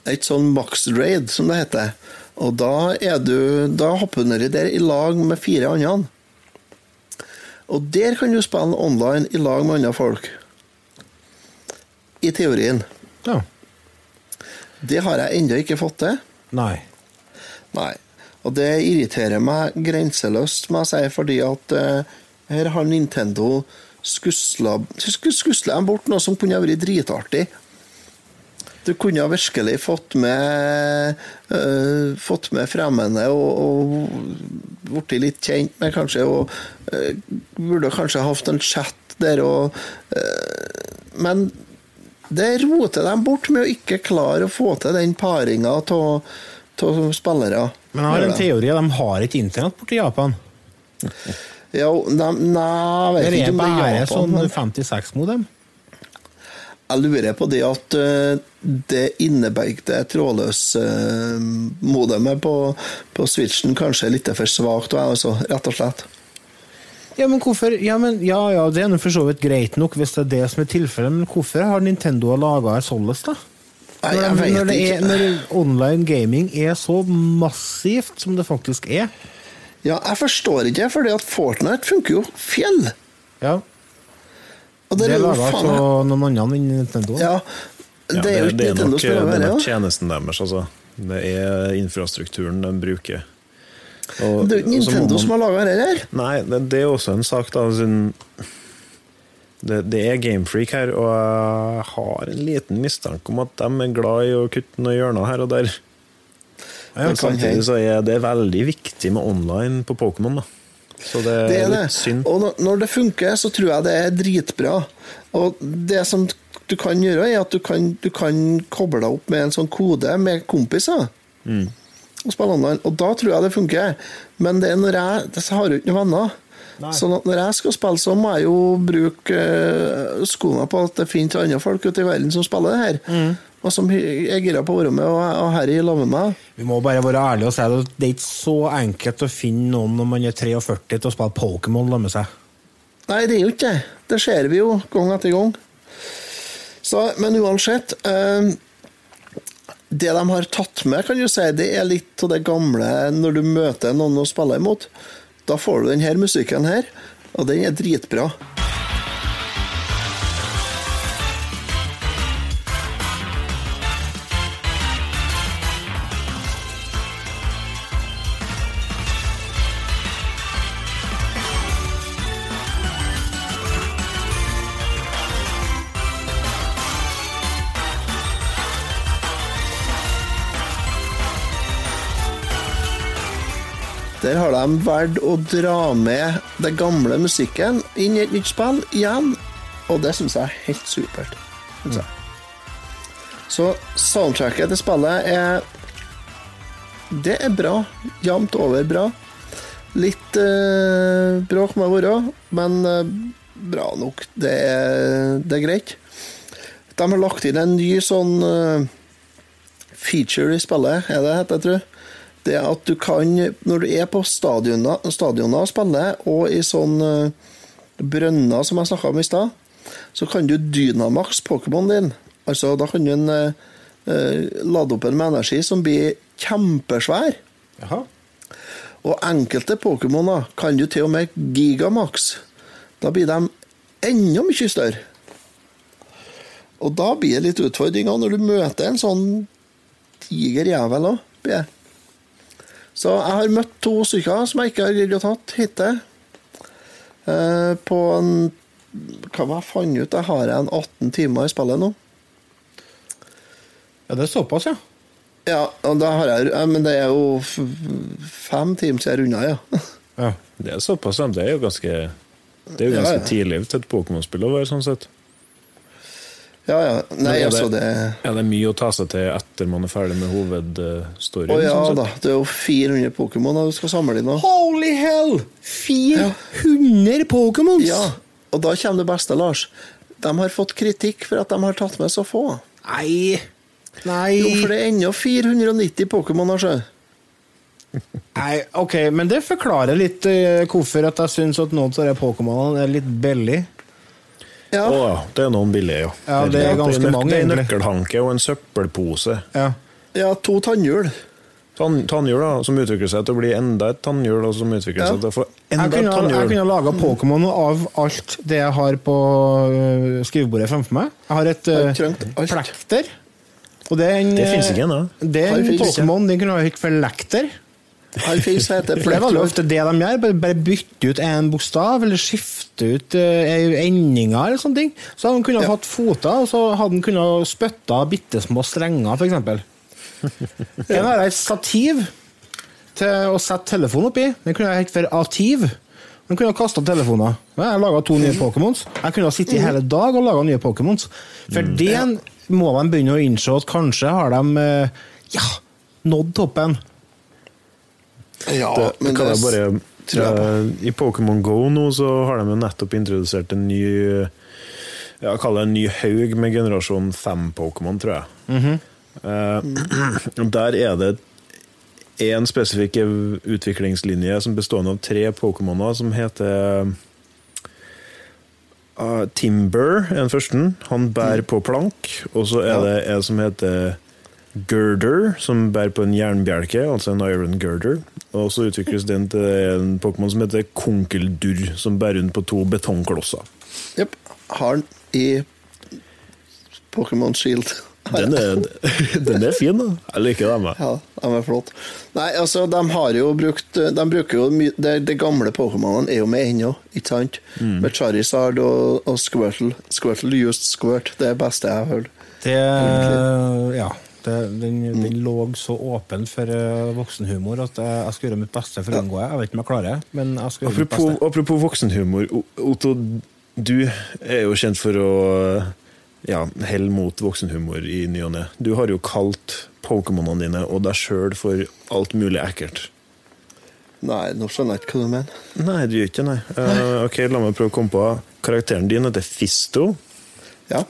Et sånn max raid, som det heter. Og da er du Da hopper du nedi der i lag med fire andre. Og der kan du spille online i lag med andre folk. I teorien. ja. Det har jeg ennå ikke fått til. Nei. Nei. Og det irriterer meg grenseløst, må jeg si, fordi at uh, her har Nintendo skusla skusla bort noe som kunne vært dritartig. Du kunne virkelig fått med uh, Fått med fremmede og, og blitt litt kjent med, kanskje, og uh, burde kanskje hatt en chat der og Men det roter de bort med å ikke klare å få til den paringa av spillere. Men jeg har en det. teori. De har ikke internett borti Japan. Jo, nei, nei, jeg vet ikke er om det er bare Japan, sånn men 56-modem. jeg lurer på det at eh, det innebærte trådløs-modemet på, på Switchen kanskje er litt for svakt, altså, rett og slett. Ja, men hvorfor Ja, men, ja, ja det er nå for så vidt greit nok hvis det er det som er tilfellet, men hvorfor har Nintendo laga her således, da? Nei, Når, jeg de, vet når, det er, ikke. når online gaming er så massivt som det faktisk er. Ja, jeg forstår ikke, for Fortnite funker jo fjell. Ja, Og Det det er jo laga av noen andre enn Nintendo. Ja, Ja, det er jo ikke det er Nintendo nok, som prøver å det er nok tjenesten deres, altså. Det er infrastrukturen de bruker. Og- Det er jo ikke Nintendo man- som har laga det her. Nei, det, det er også en sak, da. Sin, Det, det er Gamefreak her, og jeg har en liten mistanke om at de er glad i å kutte noen hjørner her og der. Men samtidig så er det veldig viktig med online på Pokémon, da. Så det Det er litt synd. Og når det funker, så tror jeg det er dritbra. Og det som du kan gjøre, er at du kan, du kan koble deg opp med en sånn kode med kompiser. Mm. Og spille online. Og da tror jeg det funker. Men det er når jeg Det har jo ikke noen venner. Så når jeg skal spille, så må jeg jo bruke uh, skoene på at det finnes andre folk ute i verden som spiller det her. Mm. Og som er gira på å være med og, og her i lag med meg. Vi må bare være ærlige og si at det er ikke så enkelt å finne noen når man er 43 til å spille Pokémon sammen med seg. Nei, det er jo ikke det. Det ser vi jo gang etter gang. Så, men uansett eh, Det de har tatt med, kan du si, det er litt av det gamle når du møter noen å spille imot. Da får du denne musikken her, og den er dritbra. De valgt å dra med det gamle musikken inn i et nytt spill igjen, og det syns jeg er helt supert. Synes jeg. Så soundtracket til spillet er Det er bra. Jevnt over bra. Litt eh, bråk må det være, men eh, bra nok. Det er, det er greit. De har lagt inn en ny sånn eh, feature i spillet, er det heter, jeg tror. Det at du kan, når du er på stadioner, stadioner og spiller, og i sånn eh, brønner som jeg snakka om i stad, så kan du dynamax Pokémon din. Altså, da kan du en, eh, eh, lade opp en med energi som blir kjempesvær. Jaha. Og enkelte Pokémoner kan du til og med gigamax. Da blir de enda mye større. Og da blir det litt utfordringer når du møter en sånn tiger jævel òg. Så jeg har møtt to stykker som jeg ikke har greid å tatt hittil. Eh, på en Hva var jeg fant ut? Jeg har en 18 timer i spillet nå. Ja, det er såpass, ja. Ja, og da har jeg, men det er jo fem timer siden jeg runda, ja. ja. Det er såpass, ja. Det er jo ganske, det er jo Ja, ja. tidlig til et Pokémon-spill å være sånn sett. Ja, ja. Nei, er, altså, det, det er det mye å ta seg til etter man er ferdig med hovedstoryen? Å ja sånn da, det er jo 400 Pokémon du skal samle inn. Holy hell! 400 Pokémons! Ja, og da kommer det beste, Lars. De har fått kritikk for at de har tatt med så få. Nei Nei. Jo, for det er ennå 490 Pokémon, sjø. Nei, ok, men det forklarer litt uh, hvorfor at jeg syns at noen av de Pokémonene er litt billig. Ja. Å ja, det er noen billige, ja. Ja, det er ganske mange, Det er en egentlig. nøkkelhanke og en søppelpose. Ja. ja, to tannhjul. Tann, tannhjul da, som utvikler seg til å bli enda et tannhjul, og som utvikler Ja. seg til å få Jeg enda et kunne, jeg kunne laga Pokémon av alt det jeg har på øh, skrivebordet fremfor meg. Jeg har et Har øh, plekter. Og det er en, Det finnes ikke ennå. Det er en. Pokémon den kunne ha hett for lekter. Han fins heter For det var ofte det de gjør. Bare, bare bytte ut en bokstav, eller skifte ut uh, endinger, eller sånne ting. Så hadde han kunnet Ja. hatt foter, og så hadde han kunnet spytta bitte små strenger, f.eks. Den har et stativ til å sette telefonen oppi. Den kunne hett for Ativ. Den kunne ha kasta telefoner. Jeg har laga to nye Pokémons. Jeg kunne ha sittet i hele dag og laga nye Pokémons. For det må de begynne å innse at kanskje har de eh, ja, nådd toppen. Ja, Det, men kan det jeg bare tror jeg på. eh, I Pokémon Go nå så har de jo nettopp introdusert en ny ja, Kall det en ny haug med generasjon 5-Pokémon, tror jeg. Eh, der er det én spesifikk utviklingslinje som bestående av tre Pokémoner, som heter uh, Timber, er den første. Han bærer på plank. Og så er det en som heter Girder, som bærer på en jernbjelke, altså en iron girder. Og så utvikles den til en Pokémon som heter Konkeldur, som bærer rundt på to betongklosser. Jepp. Har den i Pokémon Shield. Den er, den er fin, da. Jeg liker dem. Ja, de er flott. Nei, altså, de har jo brukt De bruker jo mye Det, de gamle Pokémonene er jo med ennå, ikke sant? Med Charizard og, og Squirtle. Squirtle used Squirt. Det er det beste jeg har hørt. Det, ja, det, den, den lå så åpen for eh, voksenhumor at jeg, jeg skal gjøre mitt beste for å unngå det. Jeg vet ikke om jeg klarer det, men jeg skal gjøre mitt Apropos, beste. apropos voksenhumor. Otto, du er jo kjent for å ja, helle mot voksenhumor i ny og ne. Du har jo kalt Pokémonene dine og deg sjøl for alt mulig ekkelt. Nei, nå skjønner jeg ikke hva du mener. Nei, du gjør ikke det, nei. Eh, ok, La meg prøve å komme på Karakteren din heter Fisto. Ja.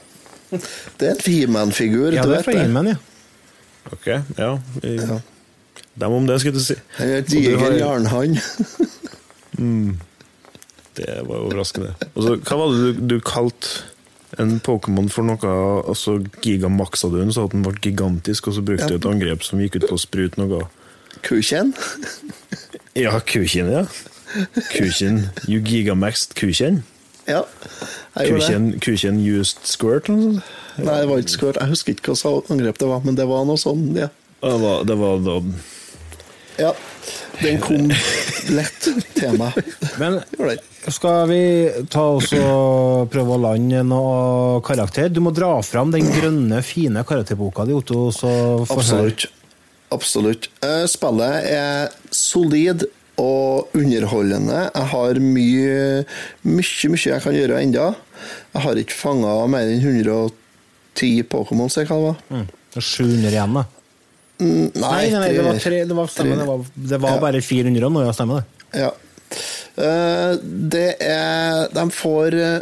Det er en He-Man-figur. Ja, du det er fra. He-Man, ja. Ok, ja. I, Ja. Dem om det, skulle du si. Han er en diger jernhann. mm. Det var overraskende. Og hva var det du, du kalte en Pokémon for noe, og så gigamaksa du den så den ble gigantisk, og så brukte du Ja. et angrep som gikk ut på å sprute noe Kukjen. Ja, kukjen, ja. Kukjen. You gigamaxed Kukin. Ja, Kukin used squirt? eller sånt? Nei, det var ikke squirt. Jeg husker ikke hva angrep det var, men det var noe sånn, ja. Det var, det var da Ja, den kom lett til meg. Men skal vi ta oss og prøve å lande noe karakter? Du må dra fram den grønne, fine karakterboka di, Otto. Absolutt. Absolutt. Eh, Spillet er solid og underholdende. Jeg har mye, mye, mye jeg kan gjøre enda. Jeg har ikke fanga mer enn 110 Pokémon, så jeg hva det var. Mm. Det er 700 igjen, da. Mm, Nei, nei, nei, det var, tre, det var, stemmer, det var, det var Ja. bare 400 nå, ja, stemmer det. Ja. Uh, det er De får uh,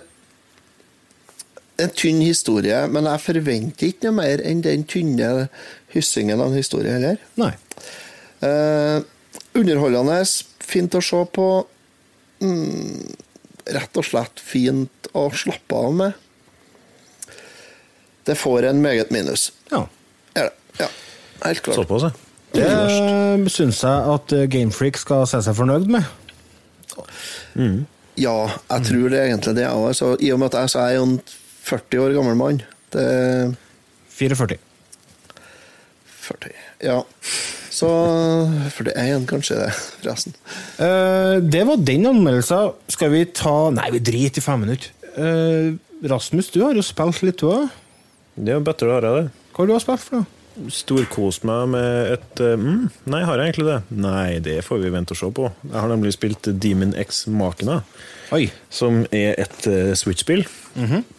en tynn historie, men jeg forventer ikke noe mer enn den tynne hyssingen av en historie heller. Nei. Eh, underholdende, fint å se på. Mm, rett og slett fint å slappe av med. Det får en meget minus. Ja. Er det. Ja, helt klart. såpass, ja. Det syns jeg at eh, Gamefreak skal se seg fornøyd med. Ja, jeg tror det er egentlig det. jeg Altså, I og med at jeg, så er jo en 40 år gammel mann. Det 44. 40 Ja. Så 41, kanskje, det, forresten. Uh, det var den anmeldelsen. Skal vi ta Nei, vi driter i fem minutter. Uh, Rasmus, du har jo spilt litt, du òg. Det er bedre å høre det. Hva har du spilt for noe? Storkost meg med et eh, mm, Nei, har jeg egentlig det? Nei, det får vi vente og se på. Jeg har nemlig spilt Demon X Makina, Oi. som er et uh, Switch-spill.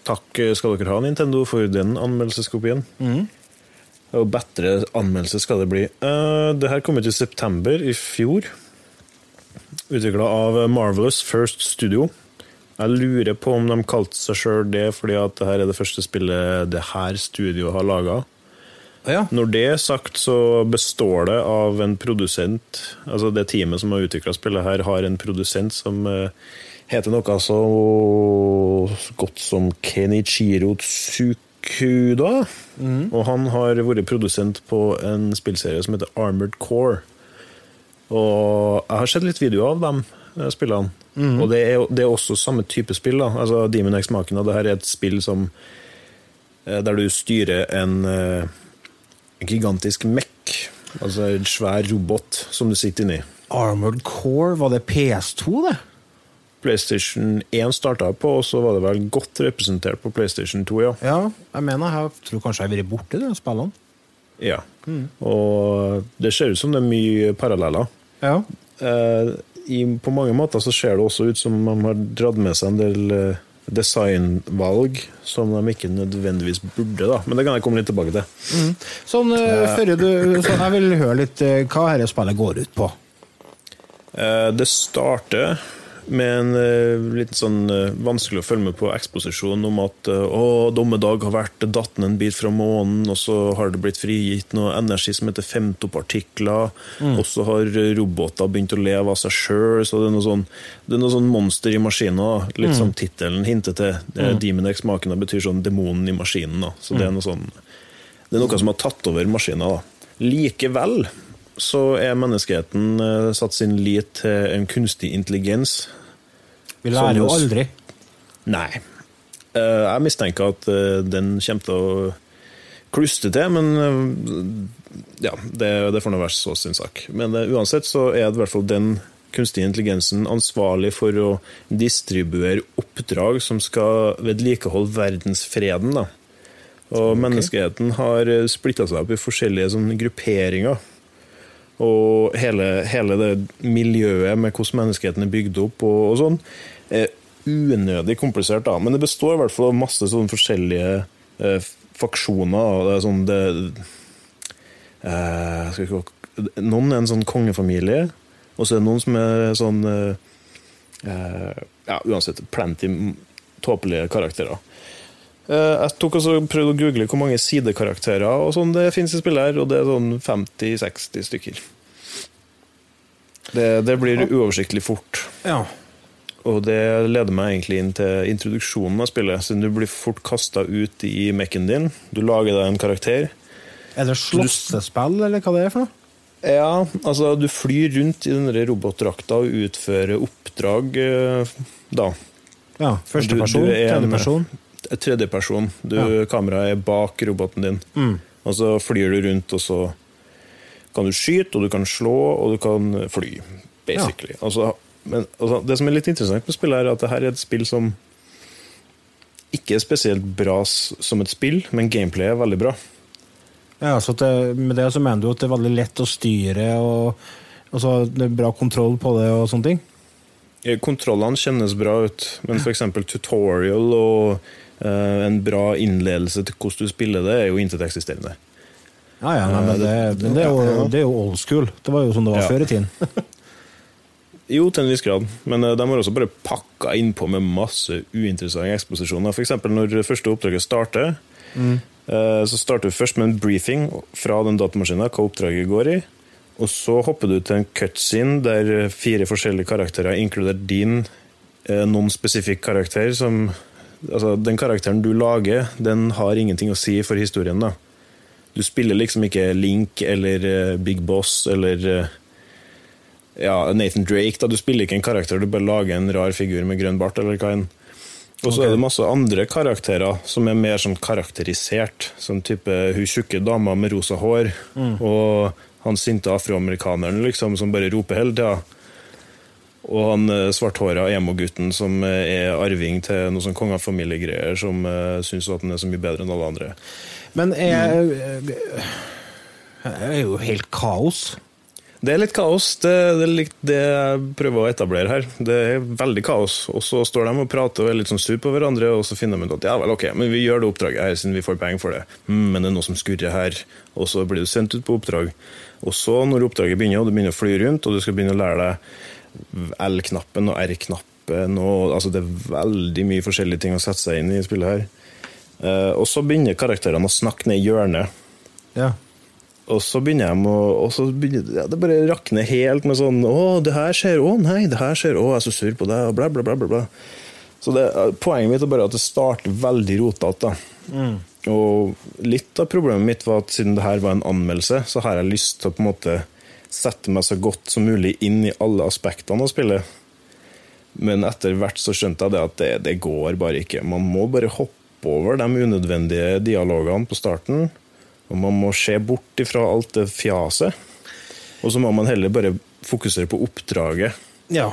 Takk eh, skal dere ha, Nintendo, for den anmeldelseskopien. Og bedre anmeldelse skal det bli. Uh, det her kom ut i september i fjor. Utvikla av Marvelous First Studio. Jeg lurer på om de kalte seg sjøl det fordi at det her er det første spillet det her studioet har laga. Ja. Når det er sagt, så består det av en produsent Altså det teamet som har utvikla spillet her, har en produsent som eh, heter noe så godt som Kenichiro Tsukuda. Og han har vært produsent på en spillserie som heter Armored Core. Og jeg har sett litt videoer av dem spillene. spillene. Og det er, det er også samme type spill. da Altså Demon X Machina, det her er et spill som eh, der du styrer en eh, en gigantisk mekk. Altså en svær robot som du sitter inni. Armored Core, var det PS2, det? PlayStation 1 starta på, og så var det vel godt representert på PlayStation 2, ja. Ja, jeg mener, jeg tror kanskje jeg har vært borti de spillene. ja. Og det ser ut som det er mye paralleller. Ja. Eh, i, på mange måter så ser det også ut som de har dratt med seg en del eh, designvalg som de ikke nødvendigvis burde, da. Men det kan jeg komme litt tilbake til. Sånn, eh, før du, så jeg vil høre litt eh, hva dette spillet går ut på. Eh, Det starter med en eh, litt sånn eh, vanskelig å følge med på eksposisjon om at eh, å, dommedag har vært datten en bit fra månen, og så har det blitt frigitt noe energi som heter femtopartikler, og så har roboter begynt å leve av seg sjøl, så det er noe sånn, det er noe sånn monster i maskinen, litt litt som tittelen hinter til. Mm. Demon X Makina betyr sånn demonen i maskinen, da. så det er noe sånn det er noe som har tatt over maskinen. da. Likevel så er menneskeheten eh, satt sin lit til en kunstig intelligens. Vi lærer jo aldri. Nei. Eh, Jeg mistenker at eh, den kommer til å klustete, men øh, ja, det, det får nå være så sin sak. Men uansett så er det i hvert fall den kunstige intelligensen ansvarlig for å distribuere oppdrag som skal vedlikeholde verdensfreden. da. Og menneskeheten har splitta seg opp i forskjellige sånn, grupperinger. Og hele, hele det miljøet med hvordan menneskeheten er bygd opp og, og sånn, er unødig komplisert. da. Men det består i hvert fall av masse sånn forskjellige eh, faksjoner. det er sånn det, eh, ikke, Noen er en sånn kongefamilie, og så er det noen som er sånn eh, eh, Ja, uansett, plenty tåpelige karakterer. Eh, Jeg tok også prøvde å google hvor mange sidekarakterer og sånn det finnes i spillet, her, og det er sånn 50-60 stykker. Det, det blir uoversiktlig fort. Ja. Og det leder meg egentlig inn til introduksjonen av spillet. Siden du blir fort kasta ut i mekken din. Du lager deg en karakter. Er det slåssespill, eller hva det er for noe? Ja, altså du flyr rundt i denne robotdrakta og utfører oppdrag, eh, da. Ja, Førsteperson? Er Tredjeperson? Tredjeperson. Du, Ja. Kameraet er bak roboten din. Mm. Og så flyr du rundt, og så kan du skyte, og du kan slå, og du kan fly. Basically. Altså, men altså, det som er litt interessant med spillet, er at det her er et spill som ikke er spesielt bra som et spill, men gameplay er veldig bra. Ja, så det, Med det så mener du at det er veldig lett å styre, og altså, det er bra kontroll på det og sånne ting? Kontrollene kjennes bra ut, men f.eks. tutorial og en bra innledelse til hvordan du spiller det, er jo intet eksisterende. Ja, ja, men det, men det, er jo, det er jo old school. Det var jo sånn det var Ja. før i tiden. Jo, til en viss grad, men eh, de har også bare pakka innpå med masse uinteressante eksposisjoner. F.eks. når første oppdraget starter, mm. så starter du først med en briefing fra den datamaskinen, hva oppdraget går i. Og så hopper du til en cutscene der fire forskjellige karakterer, inkludert din eh, noen spesifikk karakter, som Altså, den karakteren du lager, den har ingenting å si for historien, da. Du spiller liksom ikke Link eller eh, Big Boss eller eh, ja, Nathan Drake. da Du spiller ikke en karakter, du bare lager en rar figur med grønn bart. eller hva enn. Og så er det masse andre karakterer som er mer sånn karakterisert. Som type hun tjukke dama med rosa hår, og han sinte afroamerikaneren liksom, som bare roper hele tida. Og han eh, svarthåra emo-gutten som eh, er arving til noe sånn kongefamiliegreier, som uh, syns at han er så mye bedre enn alle andre. Men er, det er jo helt kaos. Det er litt kaos. Det, det er litt det jeg prøver å etablere her. Det er veldig kaos. Og så står de og prater og er litt sånn sur på hverandre, og så finner de ut at ja vel, ok, men vi gjør det oppdraget her siden vi får penger for det. Mm, men det er noe som skurrer her. Og så blir du sendt ut på oppdrag. Og så, når oppdraget begynner, og du begynner å fly rundt, og du skal begynne å lære deg L-knappen og R-knappen og altså Det er veldig mye forskjellige ting å sette seg inn i spillet her. Uh, og så begynner karakterene å snakke ned i hjørnet. Ja. Og så begynner jeg å og så begynner, ja, Det bare rakner helt med sånn 'Å, det her skjer. Å, nei, det her skjer. Å, jeg er så sur på deg.' Og bla, bla, bla. bla, bla. Så det, Poenget mitt er bare at det starter veldig rotete. Mm. Og litt av problemet mitt var at siden det her var en anmeldelse, så har jeg lyst til å på en måte sette meg så godt som mulig inn i alle aspektene av spillet. Men etter hvert så skjønte jeg det at det, det går bare ikke. Man må bare hoppe over de unødvendige dialogene på starten. Og man må se bort ifra alt det fjaset. Og så må man heller bare fokusere på oppdraget. ja.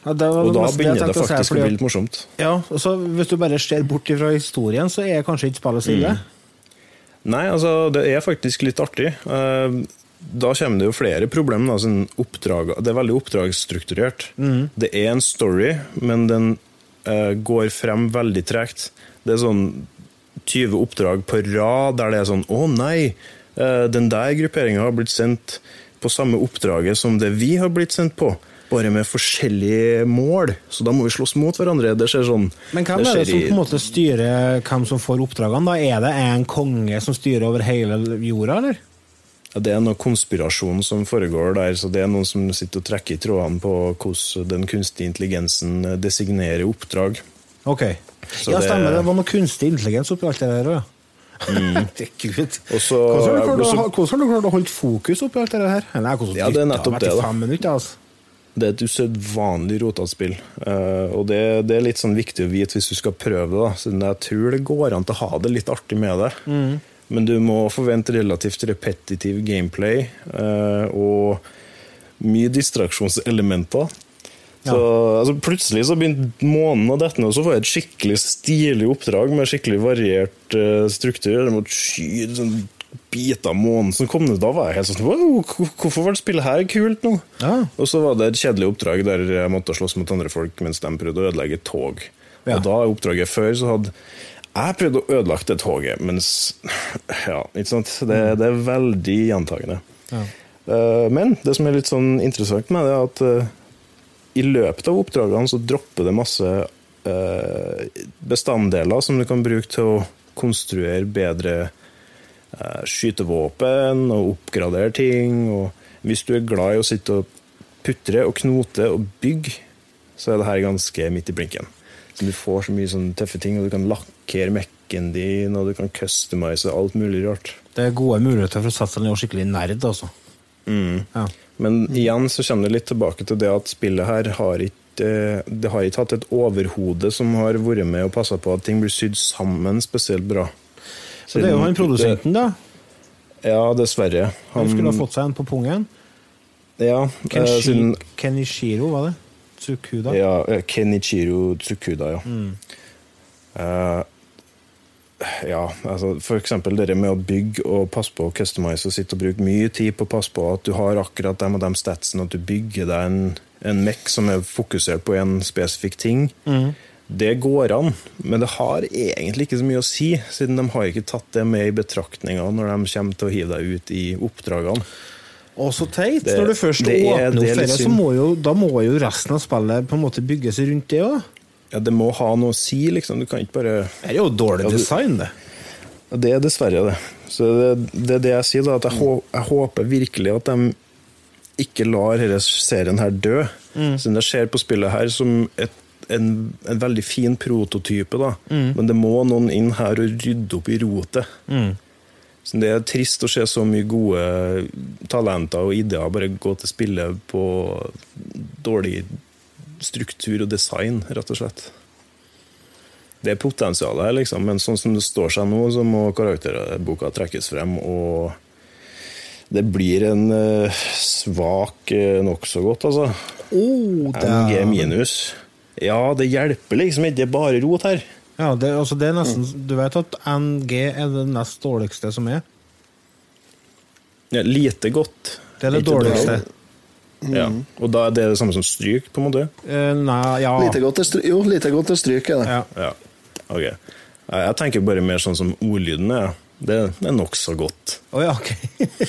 Ja, det var Og da begynner det faktisk å bli litt morsomt. Ja, og så Hvis du bare ser bort fra historien, så er kanskje ikke spillet så ille. Nei, altså, det er faktisk litt artig. Eh, Da kommer det jo flere problemer. Sånn oppdrag, det er veldig oppdragsstrukturert. Det er en story, men den uh, går frem veldig tregt. Det er sånn 20 oppdrag på rad der det er sånn Å nei, Uh, den der grupperinga har blitt sendt på samme oppdraget som det vi har blitt sendt på. Bare med forskjellige mål. Så da må vi slåss mot hverandre. Det skjer sånn Men hvem er det som på en måte styrer hvem som får oppdragene? da? Er det en konge som styrer over hele jorda, eller? Ja, Det er noe konspirasjon som foregår der, så det er noen som sitter og trekker i trådene på hvordan den kunstige intelligensen eh, designerer oppdrag. Ok. Så ja, stemmer. Det var noe kunstig intelligens oppi alt det der òg, ja. Herregud. Og så Hvordan har klart å så- ha- hvordan har du klart å holde fokus oppi alt det her? Nei, Ja, det er nettopp det, da. Minutter, altså. Det er et usedvanlig rotete spill. Uh, og det, det er litt sånn viktig å vite hvis du skal prøve det, siden jeg tror det går an til å ha det litt artig med det. Men du må forvente relativt repetitiv gameplay eh, og mye distraksjonselementer. Så, altså, plutselig så begynte månen å dette ned, og så får jeg et skikkelig stilig oppdrag med skikkelig variert uh, struktur. Jeg måtte skyte sånn biter av månen som kom ned. Da var jeg helt sånn wow, Hvorfor var det spillet her kult nå? Ja. Og så var det et kjedelig oppdrag der jeg måtte slåss mot andre folk mens de prøvde å ødelegge et tog. Ja. Og da i oppdraget før så hadde jeg prøvd å ødelegge det toget, mens Ja, ikke sant. Det, det er veldig gjentagende. Ja. Eh, Men det som er litt sånn interessant med det, er at eh, i løpet av oppdragene så dropper det masse eh, bestanddeler som du kan bruke til å konstruere bedre skytevåpen og oppgradere ting. Og hvis du er glad i å sitte og putre og knote og bygge, så er det her ganske midt i blinken. Så du får så mye sånne tøffe ting, og du kan lakkere mekken din, og du kan customize alt mulig rart. Det er gode muligheter for å sette seg ned og skikkelig nerd, altså. Ja. Men igjen så kommer det litt tilbake til det at spillet her har ikke eh, det har ikke hatt et overhode som har vært med og passa på at ting blir sydd sammen spesielt bra. Så det er jo han produsenten, da. Ja, dessverre. Han skulle ha fått seg en på pungen. Ja, eh, Kenshi, siden, Kenichiro, var det? Tsukuda? ja, eh, Kenichiro Tsukuda, ja. Mm. Ja, altså for eksempel det med å bygge og passe på å customize og sitte og bruke mye tid på å passe på at du har akkurat dem og dem statsene, at du bygger deg en, en Mac som er fokusert på en spesifikk ting. Mm. Det går an, men det har egentlig ikke så mye å si, siden de har ikke tatt det med i betraktninga når de kommer til å hive deg ut i oppdragene. Og så teit. Det- Når du først er- åpner det er opp det, så må jo, da må jo resten av spillet på en måte bygges rundt det òg. Ja, Det må ha noe å si, liksom. Du kan ikke bare Det er jo dårlig design, det. Det er dessverre det. Så det, det er det jeg sier, da. At jeg, hå- jeg håper virkelig at de ikke lar denne serien her dø. Siden jeg ser på spillet her som et, en, en veldig fin prototype, da. Men det må noen inn her og rydde opp i rotet. Så det er trist å se så mye gode talenter og ideer bare gå til spille på dårlig struktur og design, rett og slett. Det er potensialet her, liksom, men sånn som det står seg nå, så må karakterboka trekkes frem, og det blir en uh, svak uh, nokså godt, altså. Oh, MG minus. Ja, det hjelper liksom ikke, det er bare rot her. Ja, det, altså det er nesten, Du vet at NG er det nest dårligste som er? Ja, lite godt. Det er det Ikke dårligste. dårlig. Ja. Og da er det det samme som stryk, på en måte? Uh, nei, ja. Lite godt stryk, jo, lite godt til stryk er det. ja. Ja. Ok. Jeg tenker bare mer sånn som ordlyden er. Det er nokså godt. Oh, ja, ok.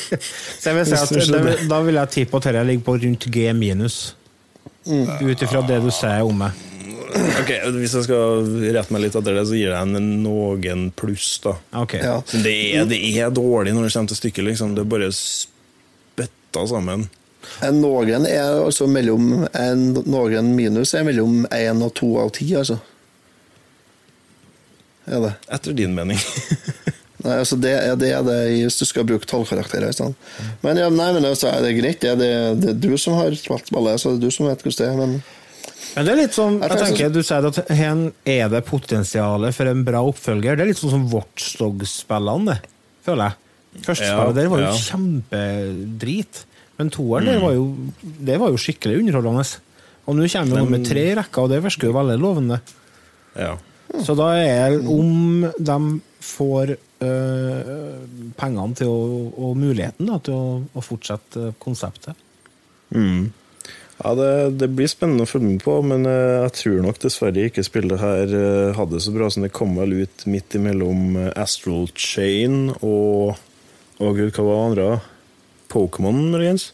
Så jeg vil si at det, Da vil jeg tippe at dette ligger på rundt G minus. Ut ifra det du sier om meg. Ok, Hvis jeg skal rette meg litt etter det, så gir jeg en noen pluss, da. Ok. Ja. Det er, det er dårlig når det kommer til stykket, liksom. Det er bare spytta sammen. En noen er altså mellom En noen minus er mellom én og to av ti, altså. Er det. Etter din mening. Nei, altså det, er, det er det hvis du skal bruke tallkarakterer. Men, ja, nei, men altså, er det greit? Det er, det, det er du som har spilt spillet, så det er du som vet hvordan det er. Men Men det er litt sånn, Jeg tenker Du sier at her er det potensialet for en bra oppfølger. Det er litt sånn som Watchdog-spillene. Føler jeg. Første Ja, spillet der var jo ja. kjempedrit. Men toeren der var jo, det var jo skikkelig underholdende. Og nå kommer Men- med tre rekker, og det virker jo veldig lovende. Ja. Så da er om de får øh, pengene til å, og muligheten da, til å, å fortsette konseptet. Ja, det, det blir spennende å følge med på, men eh, jeg tror nok dessverre ikke spillet her eh, hadde det så bra som det kom vel ut midt imellom eh, Astral Chain og Å gud, hva var det andre? Pokémon, muligens?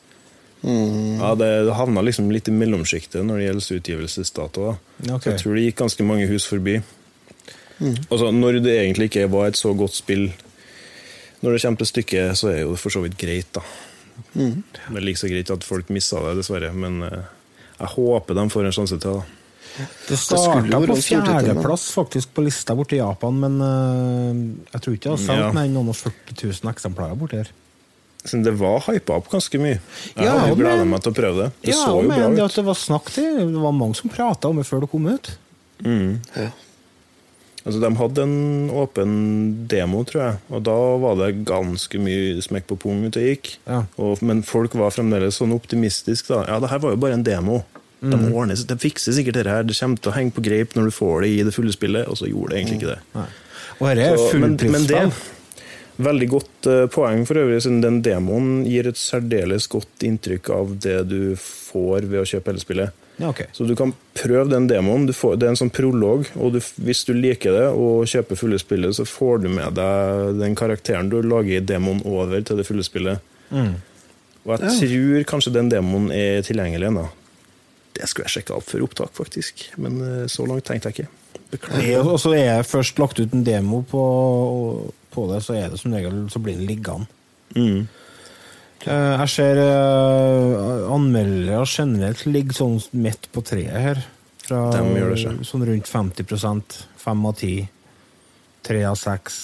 Ja, det havna liksom litt i mellomsjiktet når det gjelder utgivelsesdato. Okay. Så jeg tror det gikk ganske mange hus forbi. Altså, når det egentlig ikke var et så godt spill Når det kommer til stykket, så er det jo for så vidt greit, da. Det er like så greit at folk missa det, dessverre. Men eh, jeg håper de får en sjanse til. da. Det skulle starta på fjerdeplass faktisk på lista borte i Japan, men uh, jeg tror ikke det har solgt Ja. mer enn noen og 40 000 eksemplarer borti her. Så det var hypa opp ganske mye. Jeg Ja, hadde gleda meg til å prøve det. Det ja, så jo men bra det ut. at det var snakk til, det var mange som prata om det før det kom ut. ja. Altså, de hadde en åpen demo, tror jeg, og da var det ganske mye smekk på pung ute og gikk. Ja. Og, men folk var fremdeles sånn optimistiske. da. Ja, det her var jo bare en demo. De, Mm. ordner, de fikser sikkert det her. Det kommer til å henge på greip når du får det i det fulle spillet, og så gjorde det egentlig ikke det. Og her er Så- men, men det fullprisspill. Veldig godt eh, poeng for øvrig, siden den demoen gir et særdeles godt inntrykk av det du får ved å kjøpe hele spillet. Ja, okay. Så du kan prøve den demoen. Du får, det er en sånn prolog, og du, hvis du liker det og kjøper fulle spillet, så får du med deg den karakteren du lager i demoen over til det fulle spillet. Og jeg tror kanskje den demoen er tilgjengelig ennå. Det skulle jeg sjekke opp før opptak, faktisk. Men eh, så langt tenkte jeg ikke. Beklager. Og så er jeg først lagt ut en demo på, på det, så er det som regel så blir den liggende. Mm. Eh, Jeg ser eh, anmeldere generelt ligger sånn midt på treet her. Fra sånn rundt 50% fem av ti, tre av seks,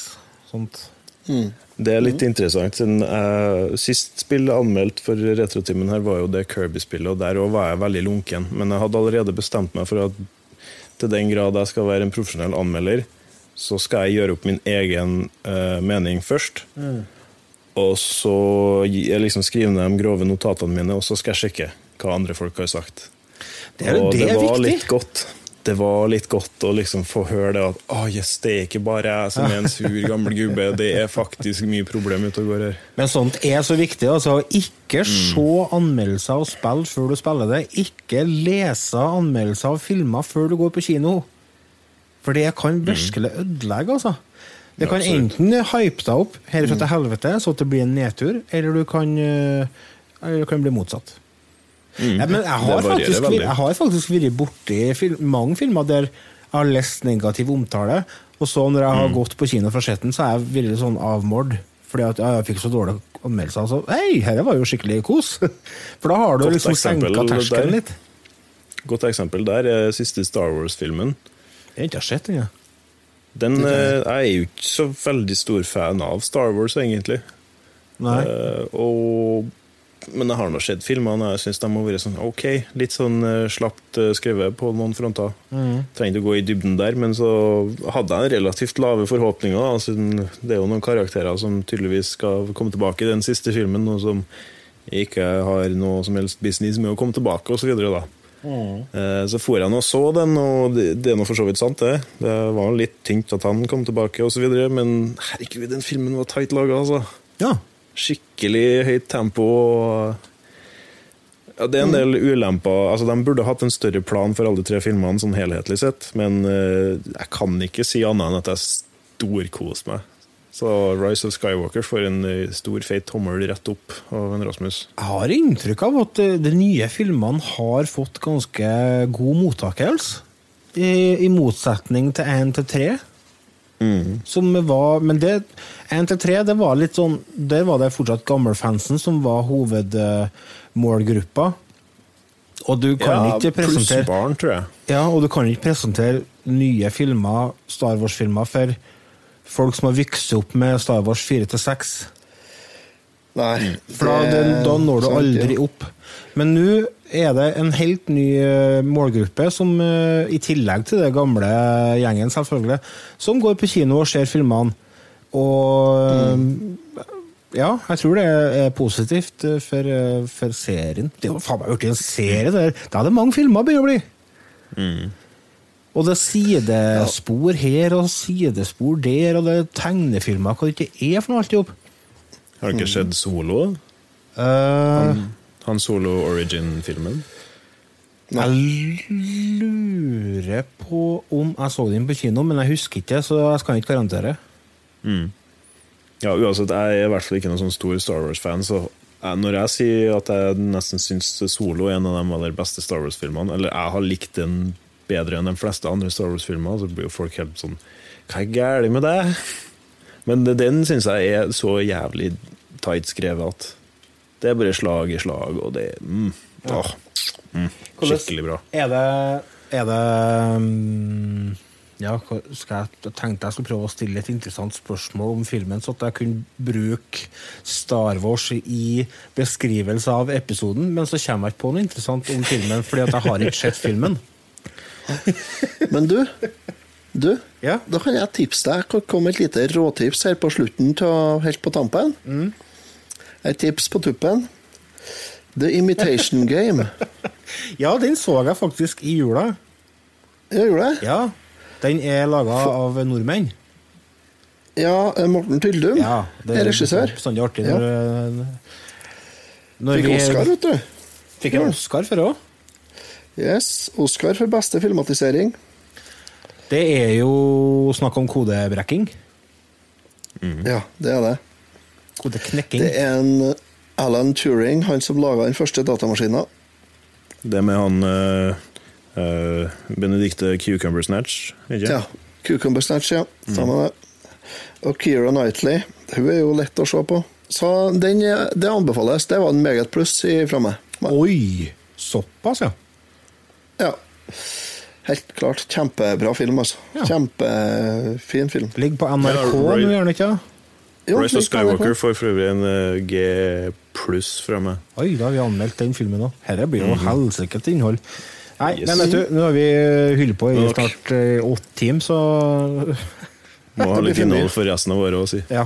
sånt. Det er litt interessant. Siden uh, sist spill anmeldt for Retrotimen her var jo det Kirby-spillet, og der òg var jeg veldig lunken. Men jeg hadde allerede bestemt meg for at til den grad jeg skal være en profesjonell anmelder, så skal jeg gjøre opp min egen uh, mening først. Og så jeg liksom skrive ned de grove notatene mine, og så skal jeg sjekke hva andre folk har sagt. Det er, og det er var viktig. litt godt. Det var litt godt å liksom få høre det at oh, yes, det er ikke bare jeg som er en sur gammel gubbe, det er faktisk mye problem ute og går her. Men sånt er så viktig. altså Ikke Mm. se anmeldelser av spill før du spiller det. Ikke lese anmeldelser av filmer før du går på kino. For det kan virkelig ødelegge, altså. Det Mm. Kan absolutt. Mm. enten hype deg opp herfra til helvete, så det blir en nedtur, eller du kan, eh, eller du kan bli motsatt. Ja, men jeg har, Mm. Faktisk, jeg har faktisk vært borti film, mange filmer der jeg har lest negativ omtale, og så når jeg har Mm. gått på kino fra setten, så har jeg vært sånn avmålt. Fordi at jeg fikk så dårlige anmeldelser. Så hei, dette var jo skikkelig kos! For da har du Godt liksom senka terskelen litt. Godt eksempel der er siste Star Wars-filmen. Jeg har ikke sett den, jeg. Den eh, Jeg er jo ikke så veldig stor fan av Star Wars, egentlig. Nei. Uh, og, men jeg har nå sett filmene, og jeg syns de har vært sånn ok, litt sånn eh, slapt skrevet på noen fronter. Trenger ikke å gå i dybden der, men så hadde jeg relativt lave forhåpninger. Siden det er jo noen karakterer som tydeligvis skal komme tilbake i den siste filmen, og som ikke har noe som helst business med å komme tilbake, osv. Eh, Så for jeg og så den, og det, er nå for så vidt sant, det. Det var litt tynt at han kom tilbake, osv., men herregud, den filmen var tight laga, altså. Ja. Skikkelig høyt tempo. og ja, det er en del ulemper. Altså, de burde hatt en større plan for alle tre filmene, sånn helhetlig sett, men uh, jeg kan ikke si annet enn at jeg storkoser meg. Så Rise of Skywalker får en eh, stor, feit tommel rett opp av en Rasmus. Jeg har inntrykk av at eh, de nye filmene har fått ganske god mottakelse. I, I motsetning til 1 til 3. Som var, men det 1 til 3, det var litt sånn Der var det fortsatt gammelfansen som var hovedmålgruppa. Og du kan ikke presentere Pluss barn, tror jeg. ja, og du kan ikke presentere nye filmer, Star Wars-filmer, for folk som har vokst opp med Star Wars 4 til 6. Nei. For da, det, da når du sant, aldri ja. opp. Men nå er det en helt ny eh, målgruppe, som eh, i tillegg til det gamle gjengen, selvfølgelig, som går på kino og ser filmene. Og mm. ja, jeg tror det er positivt for, for serien. Det var faen meg blitt en serie der. Da er det mange filmer begynner å bli. Og det er sidespor her og sidespor der, og det er tegnefilmer, hva det ikke er for noe alt i hop. Har du ikke sett Solo? Uh, Han Solo Origin-filmen? Jeg lurer på om jeg så den på kino, men jeg husker ikke, så jeg skal ikke garantere. Ja, uansett, jeg er i hvert fall ikke noen sånn stor Star Wars-fan, så når jeg sier at jeg nesten syns Solo er en av de aller beste Star Wars-filmene, eller jeg har likt den bedre enn de fleste andre Star Wars-filmer, så blir jo folk helt sånn Hva er galt med deg? Men den syns jeg er så jævlig tight skrevet at det er bare slag i slag, og det mm, åh, mm, Skikkelig bra. Er det Er det mm, Ja, skal jeg, jeg tenkte jeg skulle prøve å stille et interessant spørsmål om filmen, så at jeg kunne bruke Star Wars i beskrivelse av episoden, men så kommer jeg ikke på noe interessant om filmen, fordi at jeg har ikke sett filmen. Men du, Du, Ja. da kan jeg tipse deg. Kan komme et lite råtips her på slutten, til, helt på tampen. Mm. Et tips på tuppen. The Imitation Game. Ja, den så jeg faktisk i jula. Jeg gjorde det? Ja. Den er laga av nordmenn. Ja, eh, Morten Tyldum Ja, det er regissør. bestandig artig når, ja. når Fikk vi Oscar, vet du. Fikk en Oscar for òg. Yes, Oscar for beste filmatisering. Det er jo snakk om kodebrekking. Ja, det er det. Kodeknekking. Det er en Alan Turing, han som laga den første datamaskinen. Det med han uh, uh, Benedicte Cucumber Snatch, ikke Ja. Cucumber Snatch, ja. Stemmer det. Og Keira Knightley. Hun er jo lett å se på. Så den, det anbefales. Det var en meget pluss fra meg. Oi! Såpass, ja. Ja. Helt klart. Kjempebra film, altså. Ja. Kjempefin film. Ligger på NRK Ja, nå, gjør den ikke? det? Jo, Rise of. Skywalker får for øvrig en eh, G pluss fra meg. Oi, da har vi anmeldt den filmen òg. Dette blir jo helsikes innhold. Nei, Yes. men vet du, nå har vi holdt på i Nok. snart eh, åtte timer, så Må ha litt innhold for resten av året òg, si. ja.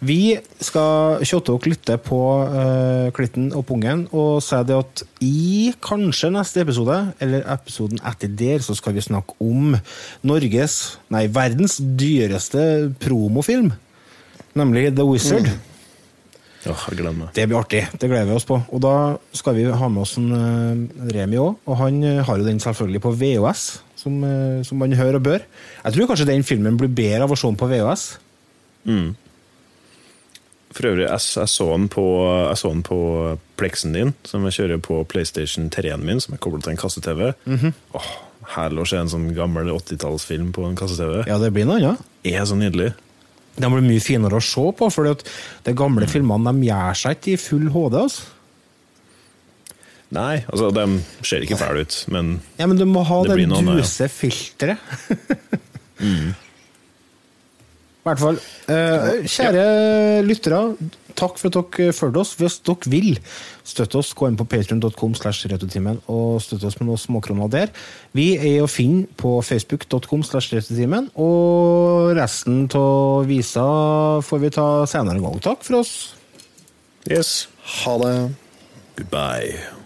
Vi skal kjotte og klytte på uh, klitten og pungen og si det at i kanskje neste episode, eller episoden etter der, så skal vi snakke om Norges, nei, verdens dyreste promofilm. Nemlig The Wizard. Åh, Oh. Det blir artig. Det gleder vi oss på. Og da skal vi ha med oss en uh, Remi òg. Og han uh, har jo den selvfølgelig på VHS, som, som man hører og bør. Jeg tror kanskje den filmen blir bedre av å se den på VHS. For øvrig, jeg, jeg, så den på, jeg så den på Plexen din, som jeg kjører på PlayStation 3-en min, som er koblet til en kasse-TV. Åh, Herlig å se en sånn gammel 80-tallsfilm på en kasse-TV. Ja, det blir noe annet. Er så nydelig. De blir mye finere å se på, for de gamle filmene de gjør seg ikke i full HD. altså. Nei, altså, de ser ikke fæle ut, men Ja, Men du må ha Det det ja. duse filteret. I hvert fall. Eh, kjære lyttere, takk for at dere fulgte oss. Hvis dere vil støtte oss, gå inn på retrotimen og støtte oss med noen småkroner der. Vi er å finne på facebook.com og resten av visa får vi ta senere en gang. Takk for oss. yes. Ha det. Goodbye.